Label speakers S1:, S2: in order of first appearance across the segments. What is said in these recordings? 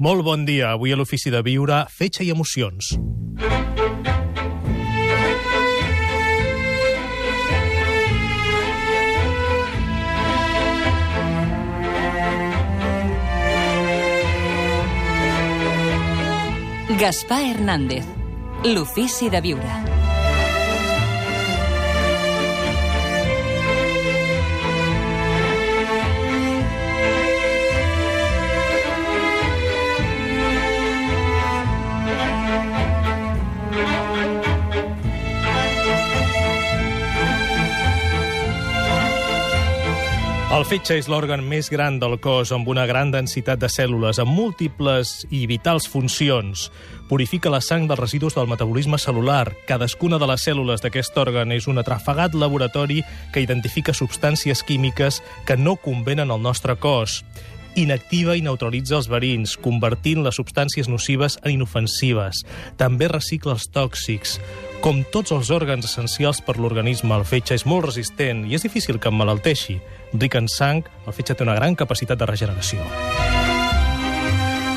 S1: Molt bon dia. Avui a l'Ofici de Viure, fetge i emocions.
S2: Gaspar Hernández, l'Ofici de Viure.
S1: El fetge és l'òrgan més gran del cos, amb una gran densitat de cèl·lules, amb múltiples i vitals funcions. Purifica la sang dels residus del metabolisme celular. Cadascuna de les cèl·lules d'aquest òrgan és un atrafagat laboratori que identifica substàncies químiques que no convenen al nostre cos inactiva i neutralitza els verins, convertint les substàncies nocives en inofensives. També recicla els tòxics. Com tots els òrgans essencials per l'organisme, el fetge és molt resistent i és difícil que emmalalteixi. Ric en sang, el fetge té una gran capacitat de regeneració.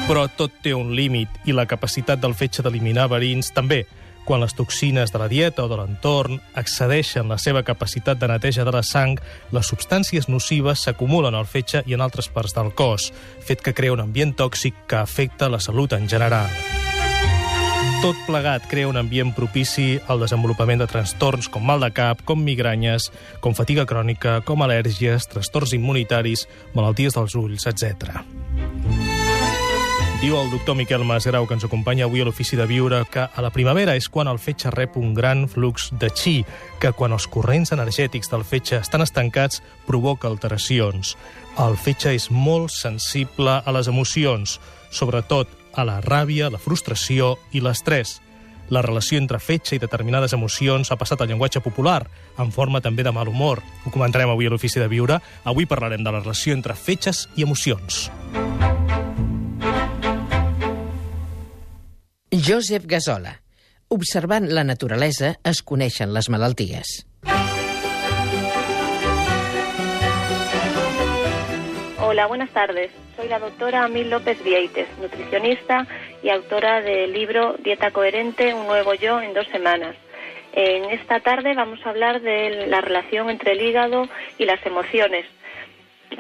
S1: Però tot té un límit i la capacitat del fetge d'eliminar verins també, quan les toxines de la dieta o de l'entorn excedeixen la seva capacitat de neteja de la sang, les substàncies nocives s'acumulen al fetge i en altres parts del cos, fet que crea un ambient tòxic que afecta la salut en general. Tot plegat crea un ambient propici al desenvolupament de trastorns com mal de cap, com migranyes, com fatiga crònica, com al·lèrgies, trastorns immunitaris, malalties dels ulls, etc. Diu el doctor Miquel Masgrau, que ens acompanya avui a l'Ofici de Viure, que a la primavera és quan el fetge rep un gran flux de xi, que quan els corrents energètics del fetge estan estancats provoca alteracions. El fetge és molt sensible a les emocions, sobretot a la ràbia, la frustració i l'estrès. La relació entre fetge i determinades emocions ha passat al llenguatge popular, en forma també de mal humor. Ho comentarem avui a l'Ofici de Viure. Avui parlarem de la relació entre fetges i emocions.
S3: Josep Gasola. Observant la naturalesa es coneixen les malalties.
S4: Hola, buenas tardes. Soy la doctora Amil López Vieites, nutricionista y autora del libro Dieta Coherente, un nuevo yo en dos semanas. En esta tarde vamos a hablar de la relación entre el hígado y las emociones.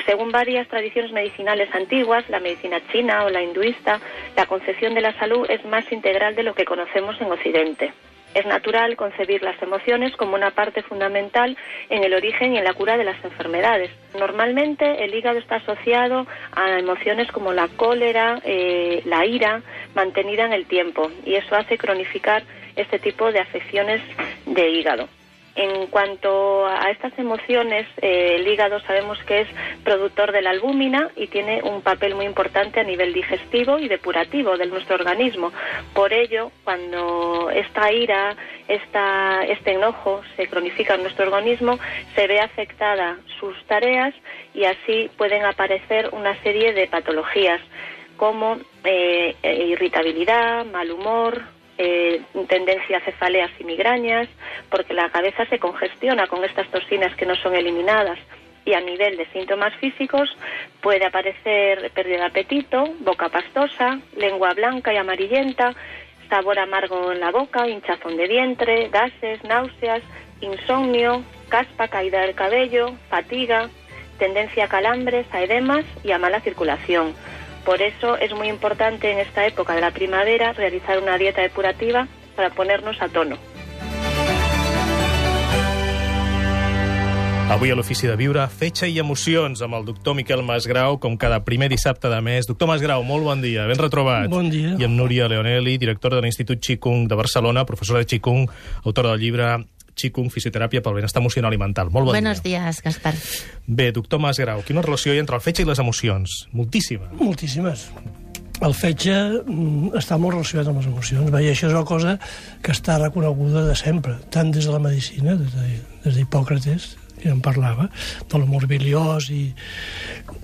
S4: Según varias tradiciones medicinales antiguas, la medicina china o la hinduista, la concepción de la salud es más integral de lo que conocemos en Occidente. Es natural concebir las emociones como una parte fundamental en el origen y en la cura de las enfermedades. Normalmente el hígado está asociado a emociones como la cólera, eh, la ira, mantenida en el tiempo, y eso hace cronificar este tipo de afecciones de hígado. En cuanto a estas emociones, eh, el hígado sabemos que es productor de la albúmina y tiene un papel muy importante a nivel digestivo y depurativo de nuestro organismo. Por ello, cuando esta ira, esta, este enojo se cronifica en nuestro organismo, se ve afectada sus tareas y así pueden aparecer una serie de patologías como eh, irritabilidad, mal humor, eh, tendencia a cefaleas y migrañas, porque la cabeza se congestiona con estas toxinas que no son eliminadas. Y a nivel de síntomas físicos puede aparecer pérdida de apetito, boca pastosa, lengua blanca y amarillenta, sabor amargo en la boca, hinchazón de vientre, gases, náuseas, insomnio, caspa, caída del cabello, fatiga, tendencia a calambres, a edemas y a mala circulación. Por eso es muy importante en esta época de la primavera realizar una dieta depurativa para ponernos a tono.
S1: Avui a l'Ofici de Viure, fetge i emocions amb el doctor Miquel Masgrau, com cada primer dissabte de mes. Doctor Masgrau, molt bon dia, ben retrobat.
S5: Bon dia.
S1: I amb Núria Leonelli, directora de l'Institut Qigong de Barcelona, professora de Qigong, autora del llibre Qigong, fisioteràpia pel benestar emocional i mental. Molt bon
S6: Buenos
S1: dia.
S6: días, Gaspar.
S1: Bé, doctor Masgrau, quina relació hi ha entre el fetge i les emocions? Moltíssima.
S5: Moltíssimes. El fetge mm, està molt relacionat amb les emocions. Bé, I això és una cosa que està reconeguda de sempre, tant des de la medicina, des de- des d'Hipòcrates, que en parlava, de l'amor biliós i,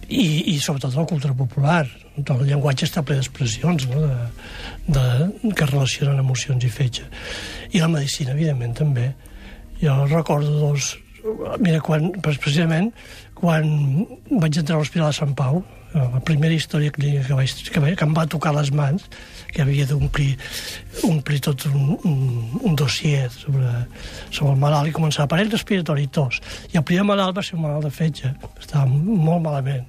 S5: i, i sobretot de la cultura popular. El llenguatge està ple d'expressions no? de, de, que relacionen emocions i fetge. I la medicina, evidentment, també. Jo recordo dos... Mira, quan, precisament, quan vaig entrar a l'Hospital de Sant Pau, La primera història clínica que, vaig, que, vaig, que em va tocar les mans, que havia d'omplir omplir tot un, un, un dossier sobre, sobre el malalt i començar aparell respiratori i tos. I el primer malalt va ser un malalt de fetge, estava molt malament.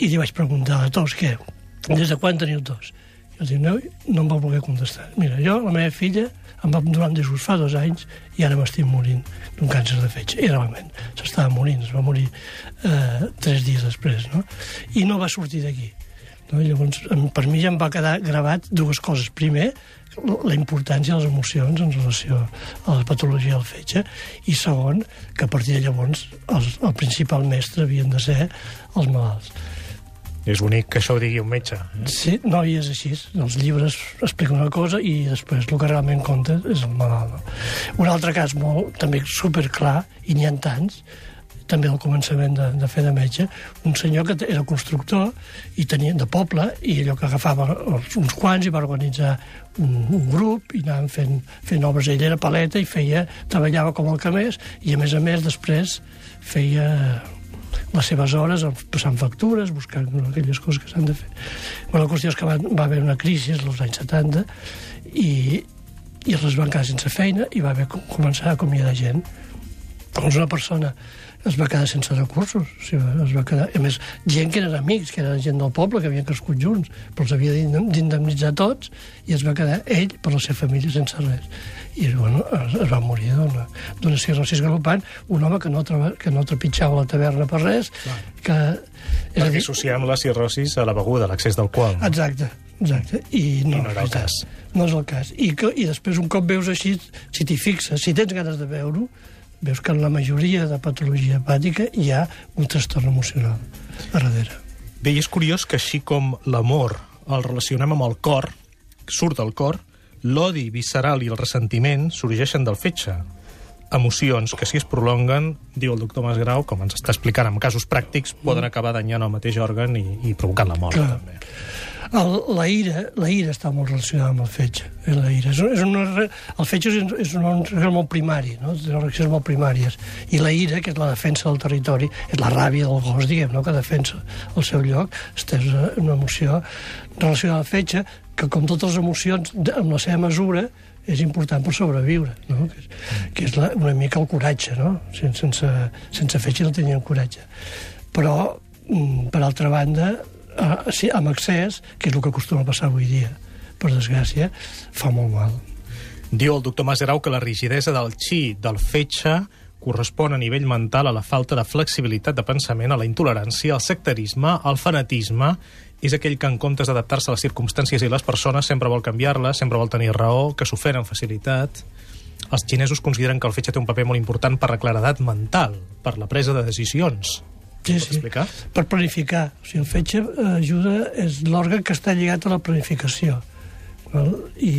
S5: I li vaig preguntar, a tos, què? Des de quan teniu tos? I el diu, no, em va voler contestar. Mira, jo, la meva filla, em va donar un desús fa dos anys i ara m'estic morint d'un càncer de fetge. I realment s'estava morint, es va morir eh, tres dies després, no? I no va sortir d'aquí. No? Llavors, per mi ja em va quedar gravat dues coses. Primer, la importància de les emocions en relació a la patologia del fetge i segon, que a partir de llavors el, el principal mestre havien de ser els malalts.
S1: És bonic que això ho digui un metge. Eh?
S5: Sí, no, i és així. Els llibres expliquen una cosa i després el que realment compta és el malalt. Un altre cas molt, també superclar, i n'hi ha tants, també al començament de, de fer de metge, un senyor que era constructor i tenia de poble, i allò que agafava uns quants i va organitzar un, un grup i anàvem fent, fent obres. Ell era paleta i feia, treballava com el que més, i a més a més després feia les seves hores passant factures, buscant aquelles coses que s'han de fer. Bueno, la qüestió és que va, va haver una crisi als anys 70 i, i es van quedar sense feina i va haver començar a acomiadar gent. Doncs una persona es va quedar sense recursos. O sigui, es va quedar... A més, gent que eren amics, que eren gent del poble, que havien crescut junts, però els havia d'indemnitzar tots, i es va quedar ell per la seva família sense res. I bueno, es, es va morir d'una cirrosis galopant, un home que no, traba, que no trepitjava la taverna per res, Clar. que...
S1: Perquè dir... associem la cirrosis a la beguda, l'accés d'alcohol.
S5: No? Exacte, exacte. I no,
S1: I no era el cas.
S5: No és el cas. I, que, I després, un cop veus així, si t'hi fixes, si tens ganes de veure-ho, veus que en la majoria de patologia hepàtica hi ha un trastorn emocional a darrere.
S1: Bé, és curiós que així com l'amor el relacionem amb el cor, surt del cor, l'odi visceral i el ressentiment sorgeixen del fetge. Emocions que, si es prolonguen, diu el doctor Masgrau, com ens està explicant amb casos pràctics, poden acabar danyant el mateix òrgan i, i provocant la mort, Clar. també.
S5: El, la, ira, la ira està molt relacionada amb el fetge. Eh, la ira. És, és una, el fetge és, és una reacció molt primari, no? Té reaccions molt primàries. I la ira, que és la defensa del territori, és la ràbia del gos, diguem, no? que defensa el seu lloc, és una emoció relacionada al fetge, que com totes les emocions, amb la seva mesura, és important per sobreviure, no? que és, que és la, una mica el coratge, no? sense, sense, sense fetge no tenien coratge. Però, mm, per altra banda, eh, sí, amb excés, que és el que acostuma a passar avui dia, per desgràcia, fa molt mal.
S1: Diu el doctor Maserau que la rigidesa del xi del fetge correspon a nivell mental a la falta de flexibilitat de pensament, a la intolerància, al sectarisme, al fanatisme. És aquell que, en comptes d'adaptar-se a les circumstàncies i les persones, sempre vol canviar-les, sempre vol tenir raó, que s'ofèn amb facilitat. Els xinesos consideren que el fetge té un paper molt important per la claredat mental, per la presa de decisions.
S5: Sí, sí.
S1: explicar?
S5: Per planificar. O sigui, el fetge ajuda, és l'òrgan que està lligat a la planificació. Val? I,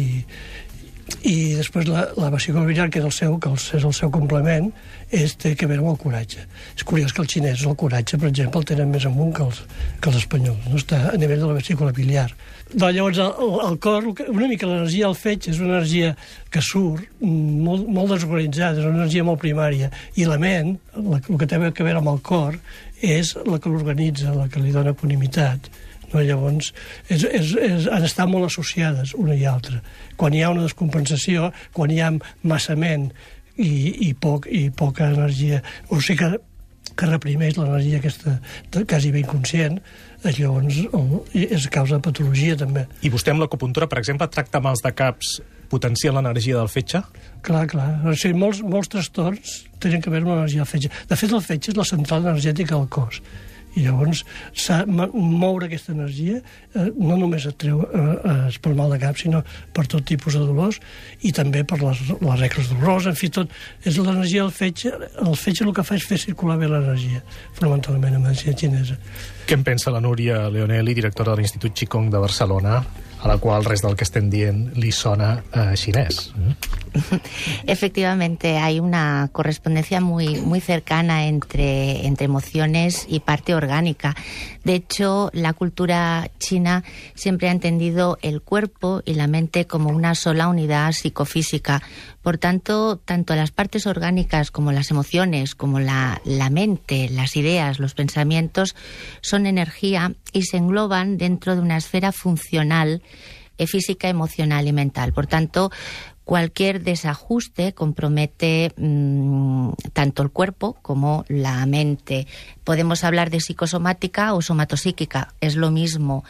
S5: i després la, la vesícula biliar, que és el seu, que és el seu complement, és, té que veure amb el coratge. És curiós que els xinesos el coratge, per exemple, el tenen més amunt que els, que els espanyols. No està a nivell de la vesícula biliar. Doncs llavors, el, el cor, una mica l'energia del fetge és una energia que surt molt, molt desorganitzada, és una energia molt primària. I la ment, la, el que té a veure amb el cor, és la que l'organitza, la que li dona equanimitat. No? Llavors, és, és, és, han estat molt associades una i altra. Quan hi ha una descompensació, quan hi ha massament i, i, poc, i poca energia, o sigui que, que reprimeix l'energia aquesta quasi ben inconscient, llavors és causa de patologia també.
S1: I vostè amb l'acupuntura, per exemple, tracta mals de caps potencien l'energia del fetge?
S5: Clar, clar. O sigui, molts, molts trastorns tenen que veure amb l'energia del fetge. De fet, el fetge és la central energètica del cos. I llavors, moure aquesta energia eh, no només et treu eh, eh, per mal de cap, sinó per tot tipus de dolors i també per les, les regles doloroses, en fi, tot. És l'energia del fetge. El fetge el que fa és fer circular bé l'energia, fonamentalment en medicina xinesa.
S1: Què en pensa la Núria Leonelli, directora de l'Institut Qigong de Barcelona, a la qual res del que estem dient li eh?
S6: Efectivamente, hay una correspondencia muy, muy cercana entre, entre emociones y parte orgánica. De hecho, la cultura china siempre ha entendido el cuerpo y la mente como una sola unidad psicofísica. Por tanto, tanto las partes orgánicas como las emociones, como la, la mente, las ideas, los pensamientos, son energía y se engloban dentro de una esfera funcional física, emocional y mental. Por tanto, cualquier desajuste compromete mmm, tanto el cuerpo como la mente. Podemos hablar de psicosomática o somatosíquica, es lo mismo.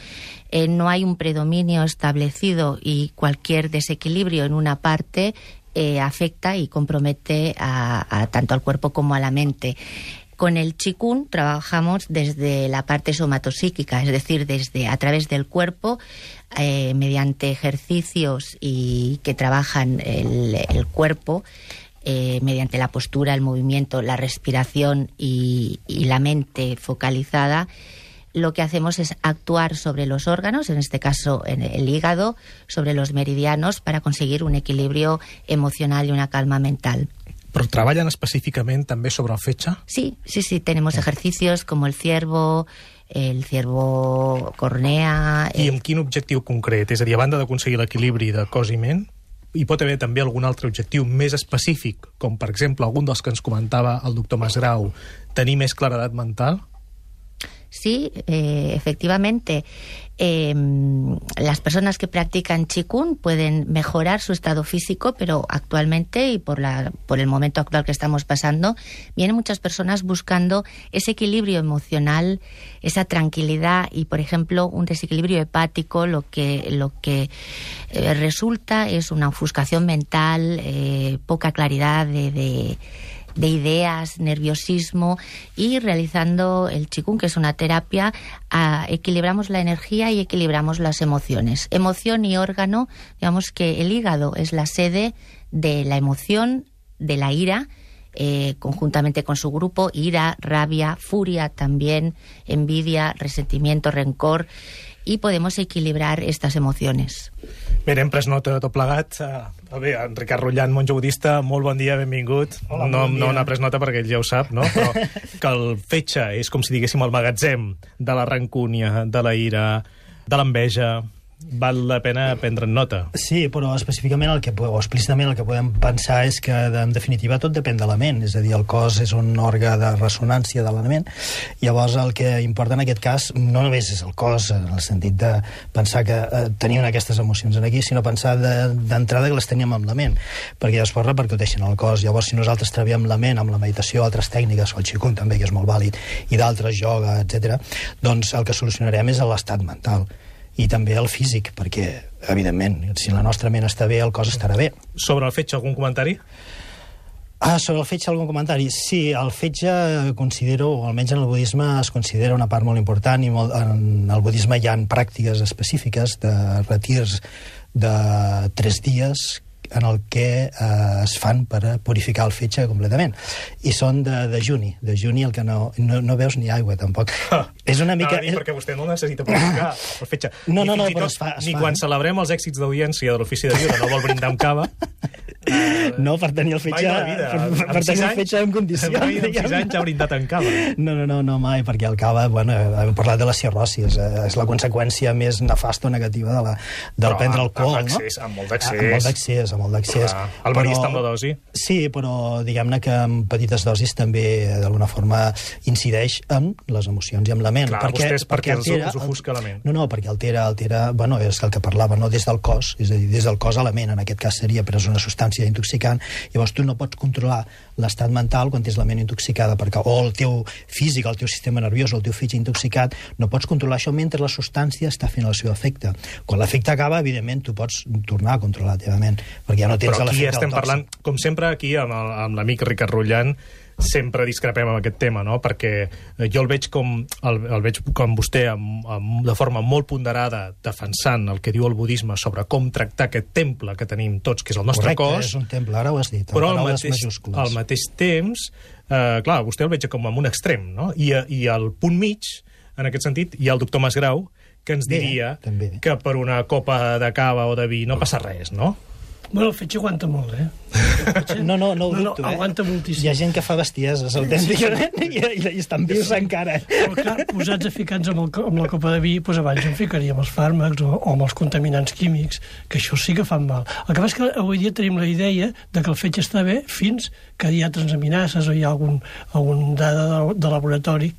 S6: Eh, no hay un predominio establecido y cualquier desequilibrio en una parte eh, afecta y compromete a, a tanto al cuerpo como a la mente. Con el chikun trabajamos desde la parte somatosíquica, es decir, desde a través del cuerpo, eh, mediante ejercicios y que trabajan el, cuerpo, eh, mediante la postura, el movimiento, la respiración y, la mente focalizada lo que hacemos es actuar sobre los órganos, en este caso el hígado, sobre los meridianos, para conseguir un equilibrio emocional y una calma mental.
S1: Però treballen específicament també sobre el fetge?
S6: Sí, sí, sí, tenemos ejercicios como el ciervo, el ciervo cornea...
S1: I
S6: eh,
S1: amb quin objectiu concret? És a dir, a banda d'aconseguir l'equilibri de cos i ment, hi pot haver també algun altre objectiu més específic, com per exemple algun dels que ens comentava el doctor Masgrau, tenir més claredat mental?
S6: Sí, eh, efectivamente. Eh, las personas que practican Qigong pueden mejorar su estado físico, pero actualmente y por, la, por el momento actual que estamos pasando, vienen muchas personas buscando ese equilibrio emocional, esa tranquilidad y, por ejemplo, un desequilibrio hepático, lo que, lo que eh, resulta es una ofuscación mental, eh, poca claridad de, de de ideas, nerviosismo y realizando el chikung, que es una terapia, equilibramos la energía y equilibramos las emociones. Emoción y órgano, digamos que el hígado es la sede de la emoción, de la ira, eh, conjuntamente con su grupo, ira, rabia, furia también, envidia, resentimiento, rencor, y podemos equilibrar estas emociones.
S1: Bé, hem pres nota de tot plegat. Uh, bé, en Ricard Rullant, monjo budista, molt bon dia, benvingut.
S5: Hola,
S1: no,
S5: bon dia.
S1: no n'ha pres nota perquè ell ja ho sap, no? Però que el fetge és com si diguéssim el magatzem de la rancúnia, de la ira, de l'enveja... Val la pena prendre nota.
S7: Sí, però específicament el que, o explícitament el que podem pensar és que, en definitiva, tot depèn de la ment. És a dir, el cos és un òrgan de ressonància de la ment. Llavors, el que importa en aquest cas no només és el cos, en el sentit de pensar que eh, tenim aquestes emocions aquí, sinó pensar d'entrada de, que les teníem amb la ment, perquè després repercuteixen al cos. Llavors, si nosaltres treballem la ment amb la meditació, altres tècniques, el qigong també, que és molt vàlid, i d'altres, yoga, etc, doncs el que solucionarem és l'estat mental i també el físic, perquè, evidentment, si la nostra ment està bé, el cos estarà bé.
S1: Sobre el fetge, algun comentari?
S7: Ah, sobre el fetge, algun comentari? Sí, el fetge considero, o almenys en el budisme es considera una part molt important, i molt, en el budisme hi ha pràctiques específiques de retirs de tres dies en el que eh, es fan per purificar el fetge completament. I són de, de juni. De juni el que no, no, no veus ni aigua, tampoc. és una mica...
S1: No, perquè vostè no necessita purificar el fetge.
S7: No, no, no,
S1: i
S7: però es fa- es
S1: Ni
S7: fa,
S1: quan
S7: eh?
S1: celebrem els èxits d'audiència de l'ofici de viure no vol brindar amb cava.
S7: No, per tenir el fetge, per, per, per tenir el fetge en condicions.
S1: Mai amb sis
S7: diguem-ne.
S1: anys ja ha brindat amb cava.
S7: No, no, no, no mai, perquè el cava, bueno, hem parlat de la cirrosi, és, eh, és la conseqüència més nefasta o negativa de la, del
S1: Però
S7: prendre alcohol,
S1: amb
S7: no?
S1: accés, amb molt d'accés.
S7: Amb molt d'accés, amb molt d'accés.
S1: Clar, el barista amb la dosi.
S7: Sí, però diguem-ne que amb petites dosis també, eh, d'alguna forma, incideix en les emocions i en la ment.
S1: Clar, vostès perquè els- els ofusca la ment.
S7: No, no, perquè altera, altera, bueno, és el que parlava, no des del cos, és a dir, des del cos a la ment, en aquest cas seria, però és una substància intoxicant, llavors tu no pots controlar l'estat mental quan tens la ment intoxicada, perquè o el teu físic, el teu sistema nerviós o el teu fitx intoxicat, no pots controlar això mentre la substància està fent el seu efecte. Quan l'efecte acaba, evidentment, tu pots tornar a controlar la teva ment, perquè ja no tens
S1: Però aquí
S7: l'efecte
S1: estem parlant, com sempre, aquí amb amb l'amic Ricard Rullant, sempre discrepem amb aquest tema, no? perquè eh, jo el veig com, el, el veig com vostè amb, amb, de forma molt ponderada defensant el que diu el budisme sobre com tractar aquest temple que tenim tots, que és el nostre
S7: Correcte,
S1: cos,
S7: és un temple, ara ho has dit, amb
S1: però al mateix,
S7: majúscules.
S1: al mateix temps, eh, clar, vostè el veig com en un extrem, no? I, eh, i al punt mig, en aquest sentit, hi ha el doctor Masgrau, que ens
S7: Bé,
S1: diria
S7: també.
S1: que per una copa de cava o de vi no passa res, no?
S5: Bueno, el fetge aguanta molt, eh?
S7: No, no, no ho
S5: No, no,
S7: dubto, eh?
S5: aguanta moltíssim.
S7: Hi ha gent que fa bestieses, autènticament, i, i, i estan vius encara.
S5: Però clar, posats a ficar-nos amb, el, amb la copa de vi, doncs abans en ficaríem els fàrmacs o, o amb els contaminants químics, que això sí que fan mal. El que passa és que avui dia tenim la idea de que el fetge està bé fins que hi ha transaminases o hi ha algun, algun dada de, de laboratori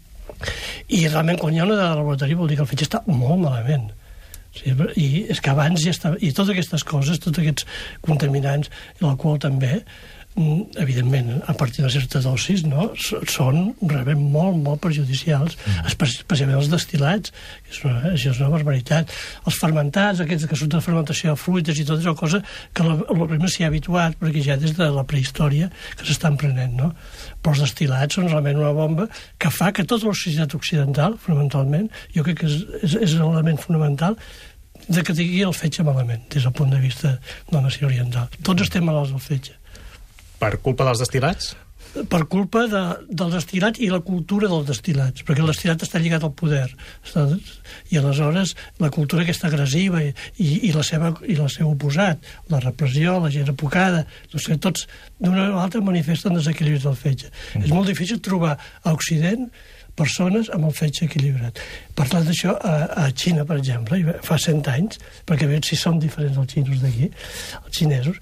S5: i realment quan hi ha una dada de laboratori vol dir que el fetge està molt malament. Sí, I és que abans ja estava... I totes aquestes coses, tots aquests contaminants, l'alcohol també, evidentment, a partir de certa dosis, no? Són realment molt, molt perjudicials, mm. especialment els destilats, que és una, això és una barbaritat. Els fermentats, aquests que són de fermentació de fruites i tot és una cosa que primer s'hi ha habituat, perquè ja des de la prehistòria que s'estan prenent, no? Però els destilats són realment una bomba que fa que tota la societat occidental, fonamentalment, jo crec que és, és, és l'element fonamental de que tingui el fetge malament, des del punt de vista de la nació oriental. Tots estem malalts del fetge.
S1: Per culpa dels destilats?
S5: Per culpa de, dels destilats i la cultura dels destilats, perquè el destil·lat està lligat al poder. I aleshores la cultura aquesta agressiva i, i, i, la seva, i el seu oposat, la repressió, la gent apocada, no sé, tots d'una o altra manifesten desequilibris del fetge. Mm. És molt difícil trobar a Occident persones amb el fetge equilibrat. Parlant d'això, a, a Xina, per exemple, fa 100 anys, perquè veig si són diferents els xinos d'aquí, els xinesos,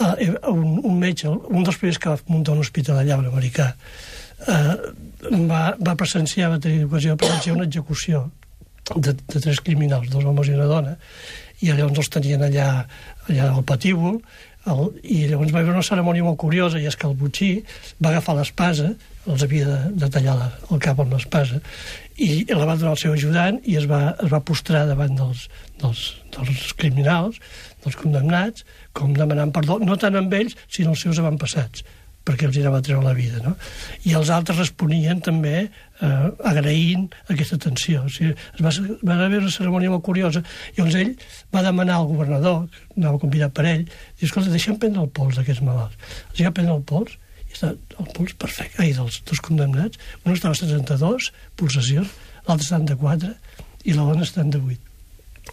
S5: eh, un, un metge, un dels primers que va muntar un hospital allà, un americà, eh, va, va presenciar, va tenir ocasió de presenciar una execució de, de tres criminals, dos homes i una dona, i llavors els tenien allà, allà al patíbul, el, i llavors va haver una cerimònia molt curiosa, i és que el butxí va agafar l'espasa, els havia de, de tallar la, el cap amb l'espasa, i la va donar al seu ajudant i es va, es va postrar davant dels, dels, dels criminals, dels condemnats, com demanant perdó, no tant amb ells, sinó els seus avantpassats perquè els anava a treure la vida, no? I els altres responien també eh, agraint aquesta atenció. O sigui, es va, va haver una cerimònia molt curiosa i llavors ell va demanar al governador, que anava convidat per ell, i escolta, deixa'm prendre el pols d'aquests malalts. Els va prendre el pols i està el pols perfecte. Ai, dels dos condemnats, un estava a 72 pulsacions, l'altre 74 i la dona 78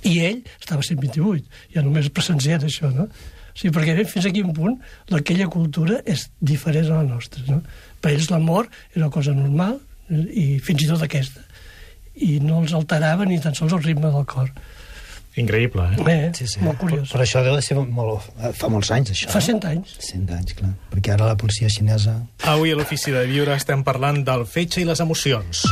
S5: i ell estava a 128, ja només presenciat això, no? O sigui, perquè bé, fins a quin punt aquella cultura és diferent a la nostra, no? Per ells l'amor era una cosa normal, i fins i tot aquesta, i no els alterava ni tan sols el ritme del cor.
S1: Increïble, eh?
S5: Eh,
S7: Sí, sí.
S5: molt curiós.
S7: Però això deu de ser molt... Fa molts anys, això.
S5: Fa 100 anys.
S7: 100 anys, clar. Perquè ara la policia xinesa...
S1: Avui a l'Ofici de Viure estem parlant del fetge i les emocions.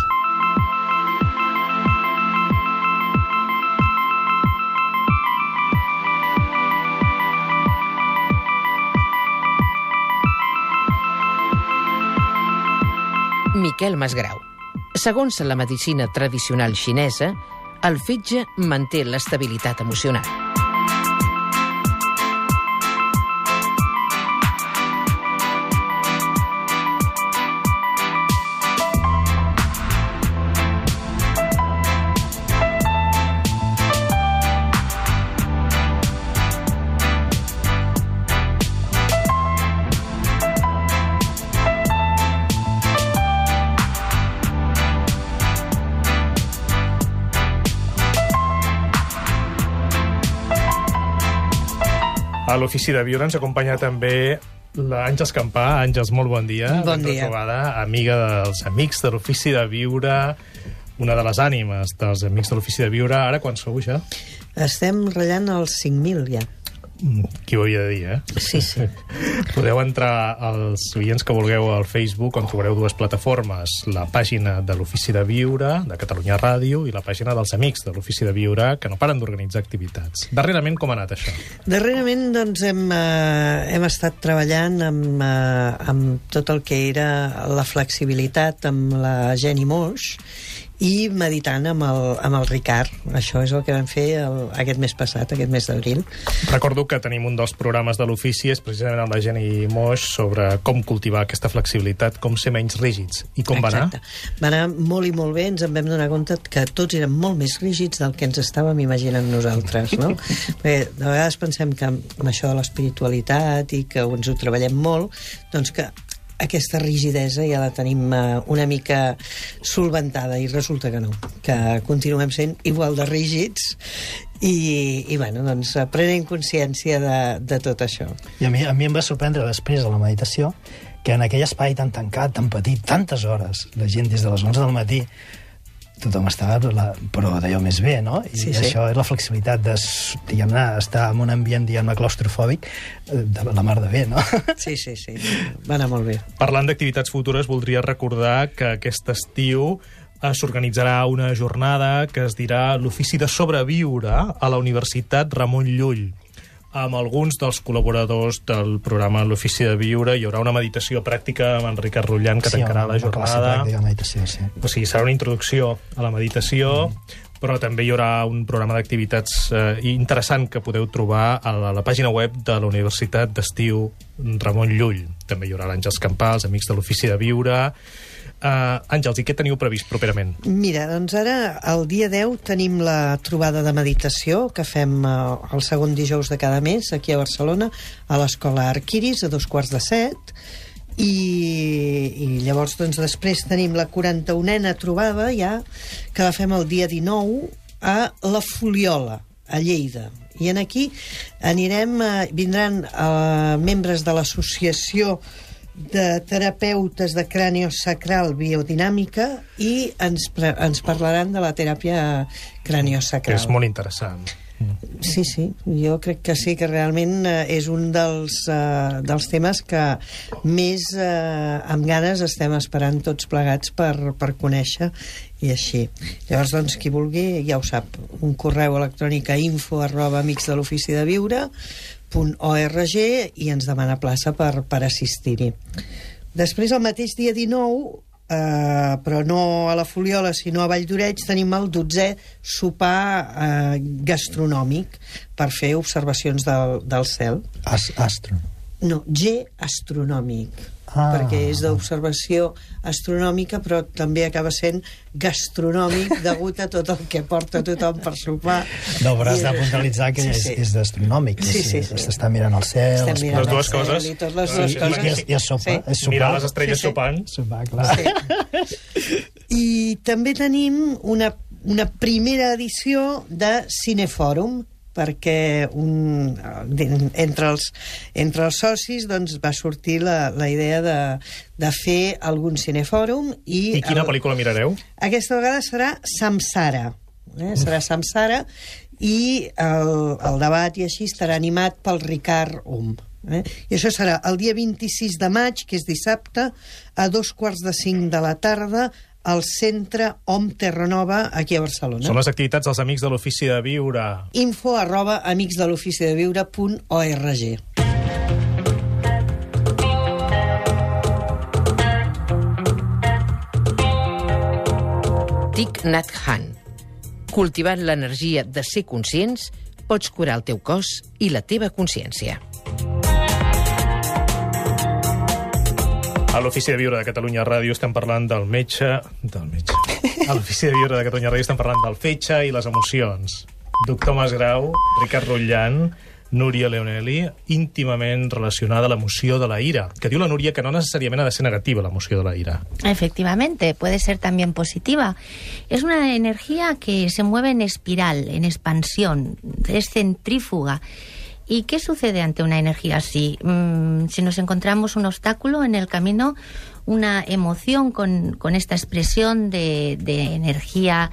S3: Miquel Masgrau. Segons la medicina tradicional xinesa, el fetge manté l'estabilitat emocional. A l'Ofici de Viure ens acompanya també l'Àngels Campà. Àngels, molt bon dia.
S8: Bon dia.
S1: Retrobada, amiga dels amics de l'Ofici de Viure, una de les ànimes dels amics de l'Ofici de Viure. Ara, quan sou ja?
S8: Estem ratllant els 5.000 ja.
S1: Qui ho havia de dir, eh?
S8: Sí, sí.
S1: Podeu entrar als oients que vulgueu al Facebook, on trobareu dues plataformes, la pàgina de l'Ofici de Viure, de Catalunya Ràdio, i la pàgina dels amics de l'Ofici de Viure, que no paren d'organitzar activitats. Darrerament, com ha anat això?
S8: Darrerament doncs, hem, eh, hem estat treballant amb, eh, amb tot el que era la flexibilitat amb la Jenny Moix i meditant amb el, amb el Ricard. Això és el que vam fer el, aquest mes passat, aquest mes d'abril.
S1: Recordo que tenim un dels programes de l'ofici, és precisament amb la Jenny Moix, sobre com cultivar aquesta flexibilitat, com ser menys rígids. I com va anar?
S8: Exacte. Va anar molt i molt bé, ens en vam donar compte que tots eren molt més rígids del que ens estàvem imaginant nosaltres, no? Perquè de vegades pensem que amb això de l'espiritualitat i que ens ho treballem molt, doncs que aquesta rigidesa ja la tenim eh, una mica solventada i resulta que no, que continuem sent igual de rígids I, i bueno, doncs, prenent consciència de, de tot això.
S7: I a mi, a mi em va sorprendre després de la meditació que en aquell espai tan tancat, tan petit, tantes hores, la gent des de les 11 del matí, tothom estava la, però d'allò més bé, no? I
S8: Sí,
S7: sí, això és la flexibilitat de, diguem-ne, estar en un ambient, diguem-ne, claustrofòbic eh, de la mar de bé, no?
S8: Sí, sí, sí, va anar molt bé.
S1: Parlant d'activitats futures, voldria recordar que aquest estiu eh, s'organitzarà una jornada que es dirà l'ofici de sobreviure a la Universitat Ramon Llull amb alguns dels col·laboradors del programa L'Ofici de Viure. Hi haurà una meditació pràctica amb en Ricard Rullant, que
S7: Sí,
S1: tancarà la jornada.
S7: pràctica meditació, sí.
S1: O sigui, serà una introducció a la meditació, però també hi haurà un programa d'activitats eh, interessant que podeu trobar a la, a la pàgina web de la Universitat d'Estiu Ramon Llull. També hi haurà l'Àngels Campals, Amics de l'Ofici de Viure... Uh, Àngels, i què teniu previst properament?
S8: Mira, doncs ara, el dia 10, tenim la trobada de meditació que fem eh, el segon dijous de cada mes aquí a Barcelona, a l'escola Arquiris, a dos quarts de set, i, i llavors doncs, després tenim la 41a trobada ja, que la fem el dia 19 a la Foliola, a Lleida. I en aquí anirem, eh, vindran eh, membres de l'associació de terapeutes de craniosacral biodinàmica i ens, ens parlaran de la teràpia craniosacral.
S1: és molt interessant.
S8: Sí, sí, jo crec que sí, que realment eh, és un dels, eh, dels temes que més eh, amb ganes estem esperant tots plegats per, per conèixer i així. Llavors, doncs, qui vulgui, ja ho sap, un correu electrònic a info arroba amics de l'ofici de viure .org i ens demana plaça per, per assistir-hi. Després, el mateix dia 19, eh, però no a la Foliola, sinó a Valldoreig, tenim el 12è sopar eh, gastronòmic per fer observacions del, del cel.
S7: As, astro.
S8: No, G astronòmic,
S7: Ah.
S8: perquè és d'observació astronòmica, però també acaba sent gastronòmic degut a tot el que porta tothom per sopar.
S7: No, però has
S8: I-
S7: de puntualitzar que
S8: Sí,
S7: és,
S8: sí.
S7: és d'astronòmic.
S8: Sí, sí, sí.
S7: S'està mirant el cel...
S8: Estem
S7: els
S8: mirant
S1: Les dues coses.
S8: I totes les dues
S1: sí,
S8: coses.
S7: I, I és sopa.
S8: Sí.
S7: És sopar.
S1: Mirar les estrelles
S8: Sí, sí.
S1: sopant.
S7: Sopar, clar.
S8: Sí. I també tenim una, una primera edició de Cinefòrum, perquè un, entre, els, entre els socis doncs, va sortir la, la idea de, de fer algun cinefòrum i,
S1: I quina
S8: el-
S1: pel·lícula mirareu?
S8: aquesta vegada serà Samsara. Eh? Serà Samsara i el, el debat i així estarà animat pel Ricard Om. Eh? I això serà el dia 26 de maig, que és dissabte, a dos quarts de cinc de la tarda, al centre Om Terranova, aquí a Barcelona.
S1: Són les activitats dels Amics de l'Ofici de Viure.
S8: info arroba amicsdeloficideviure.org
S3: Thich Nhat Hanh. Cultivant l'energia de ser conscients, pots curar el teu cos i la teva consciència.
S1: A l'Ofici de Viure de Catalunya Ràdio estem parlant del metge... Del metge. A l'Ofici de Viure de Catalunya Ràdio estem parlant del fetge i les emocions. Doctor Masgrau, Ricard Rotllant, Núria Leonelli, íntimament relacionada a l'emoció de la ira. Que diu la Núria que no necessàriament ha de ser negativa l'emoció de la ira.
S6: Efectivamente, puede ser también positiva. Es una energía que se mueve en espiral, en expansión, es centrífuga. ¿Y qué sucede ante una energía así? Mm, si nos encontramos un obstáculo en el camino, una emoción con, con esta expresión de, de energía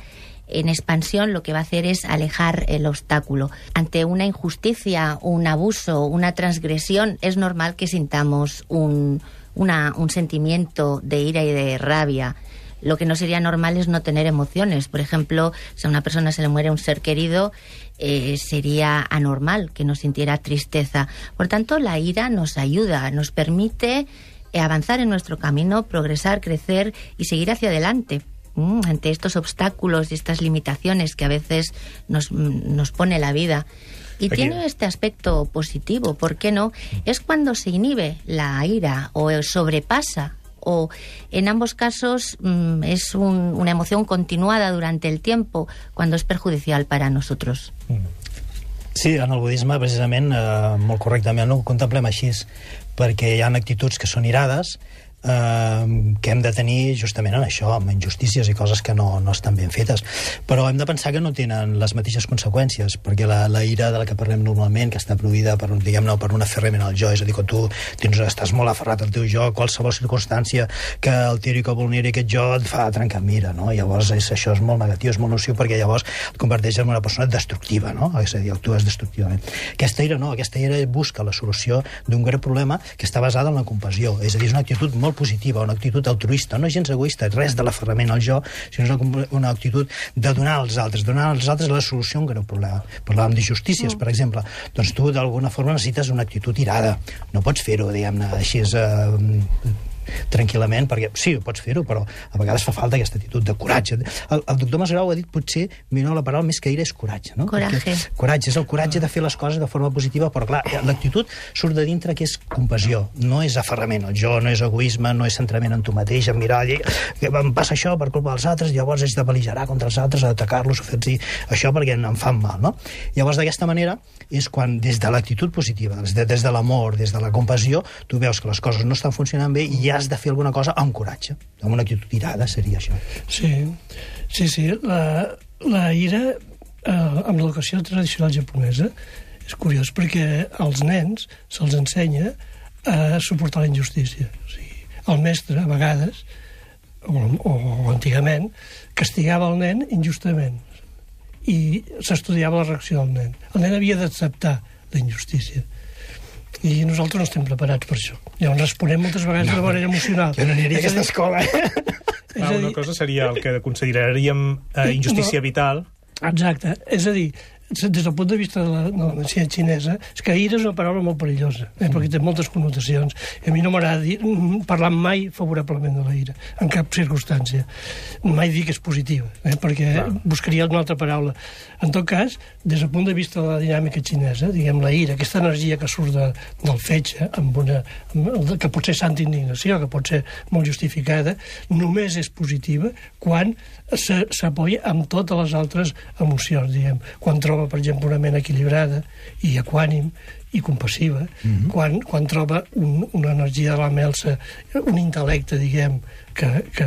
S6: en expansión lo que va a hacer es alejar el obstáculo. Ante una injusticia, un abuso, una transgresión, es normal que sintamos un, una- un sentimiento de ira y de rabia. Lo que no sería normal es no tener emociones. Por ejemplo, si a una persona se le muere un ser querido, eh, sería anormal que no sintiera tristeza. Por tanto, la ira nos ayuda, nos permite eh, avanzar en nuestro camino, progresar, crecer y seguir hacia adelante. Mm, ante estos obstáculos y estas limitaciones que a veces nos, mm, nos pone la vida. Y
S1: Aquí-
S6: tiene este aspecto positivo, ¿por qué no? Es cuando se inhibe la ira o sobrepasa o en ambos casos mm, es un- una emoción continuada durante el tiempo cuando es perjudicial para nosotros.
S7: Sí, en el budisme, precisament, eh, molt correctament ho contemplem així, perquè hi ha actituds que són irades, eh, que hem de tenir justament en això, amb injustícies i coses que no, no estan ben fetes. Però hem de pensar que no tenen les mateixes conseqüències, perquè la, la ira de la que parlem normalment, que està produïda per, diguem-ne, per un aferrament al jo, és a dir, quan tu tens, estàs molt aferrat al teu jo, qualsevol circumstància que el tiri que vulneri aquest jo et fa trencar mira, no? Llavors és, això és molt negatiu, és molt nociu, perquè llavors et converteix en una persona destructiva, no? És a dir, actues destructivament. Aquesta ira no, aquesta ira busca la solució d'un greu problema que està basada en la compassió, és a dir, és una actitud molt positiva, una actitud altruista, no gens egoista, res de l'aferrament al jo, sinó una, una actitud de donar als altres, donar als altres la solució a un greu problema. Parlàvem d'injustícies, mm. per exemple. Doncs tu, d'alguna forma, necessites una actitud irada. No pots fer-ho, diguem-ne, així és... Eh, tranquil·lament, perquè sí, pots fer-ho, però a vegades fa falta aquesta actitud de coratge. El, el doctor Masgrau ha dit potser, millor la paraula més que ira és coratge, no?
S6: Coratge.
S7: Perquè, coratge, és el coratge de fer les coses de forma positiva, però clar, l'actitud surt de dintre que és compassió, no és aferrament al jo, no és egoisme, no és centrament en tu mateix, en mirar, que em passa això per culpa dels altres, llavors haig de beligerar contra els altres, atacar-los, fer-los això perquè em fan mal, no? Llavors, d'aquesta manera, és quan des de l'actitud positiva, des de, des de l'amor, des de la compassió, tu veus que les coses no estan funcionant bé i has de fer alguna cosa amb coratge, amb una actitud tirada, seria això.
S5: Sí, sí, sí. La, la ira, eh, amb l'educació tradicional japonesa, és curiós perquè als nens se'ls ensenya a suportar la injustícia. O sigui, el mestre, a vegades, o, o, o antigament, castigava el nen injustament i s'estudiava la reacció del nen. El nen havia d'acceptar la injustícia i nosaltres no estem preparats per això. Llavors responem moltes vegades no, de manera emocional.
S7: Jo no aniria a aquesta escola, eh?
S1: Ah, una cosa seria el que consideraríem eh, injustícia no, vital.
S5: Exacte. És a dir, des del punt de vista de la, de la medicina xinesa, és que ira és una paraula molt perillosa, eh, perquè té moltes connotacions. I a mi no m'agrada mm, parlar mai favorablement de la ira, en cap circumstància. Mai dir que és positiva, eh, perquè Clar. buscaria una altra paraula. En tot cas, des del punt de vista de la dinàmica xinesa, diguem, la ira, aquesta energia que surt de, del fetge, amb una, amb, que pot ser santa indignació, que pot ser molt justificada, només és positiva quan s'apoya amb totes les altres emocions, diguem. Quan troba, per exemple, una ment equilibrada i equànim i compassiva, mm -hmm. quan, quan troba un, una energia de la melsa, un intel·lecte, diguem, que, que,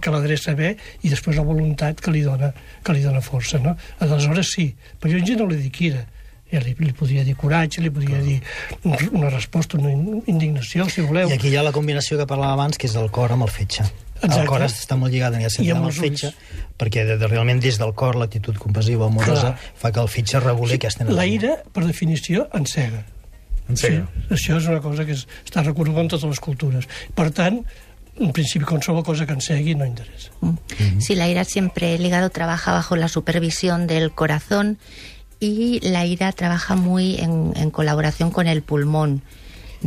S5: que l'adreça la, bé i després la voluntat que li dona, que li dona força, no? Aleshores sí, però jo en gent no li dic ira, ja li, li podria dir coratge, li podria dir una resposta, una indignació, si voleu.
S7: I aquí hi ha la combinació que parlava abans, que és el cor amb el fetge. Exacte. El cor està molt lligat en aquest sentit amb el fetge, perquè de, de, realment des del cor l'actitud compassiva amorosa Clar. fa que el fetge reguli sí, aquesta
S5: energia. La ira, per definició, encega.
S1: Encega.
S5: Sí, això és una cosa que és, està reconeguda en totes les cultures. Per tant, en principi qualsevol cosa que ensegui no interessa. Mm. Mm
S6: -hmm. Sí, la ira siempre, el hígado trabaja bajo la supervisión del corazón y la ira trabaja muy en, en colaboración con el pulmón.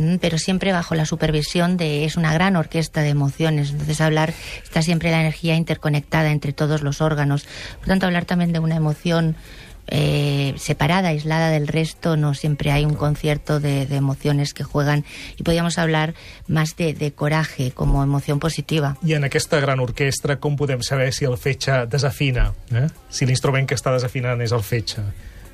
S6: Mm, pero siempre bajo la supervisión de es una gran orquesta de emociones. Entonces hablar está siempre la energía interconectada entre todos los órganos. Por tanto, hablar también de una emoción eh, separada, aislada del resto, no siempre hay un concierto de, de emociones que juegan y podríamos hablar más de, de coraje como emoción positiva.
S1: I en aquesta gran orquestra com podem saber si el fetge desafina? Eh? Si l'instrument que està desafinant és el fetge?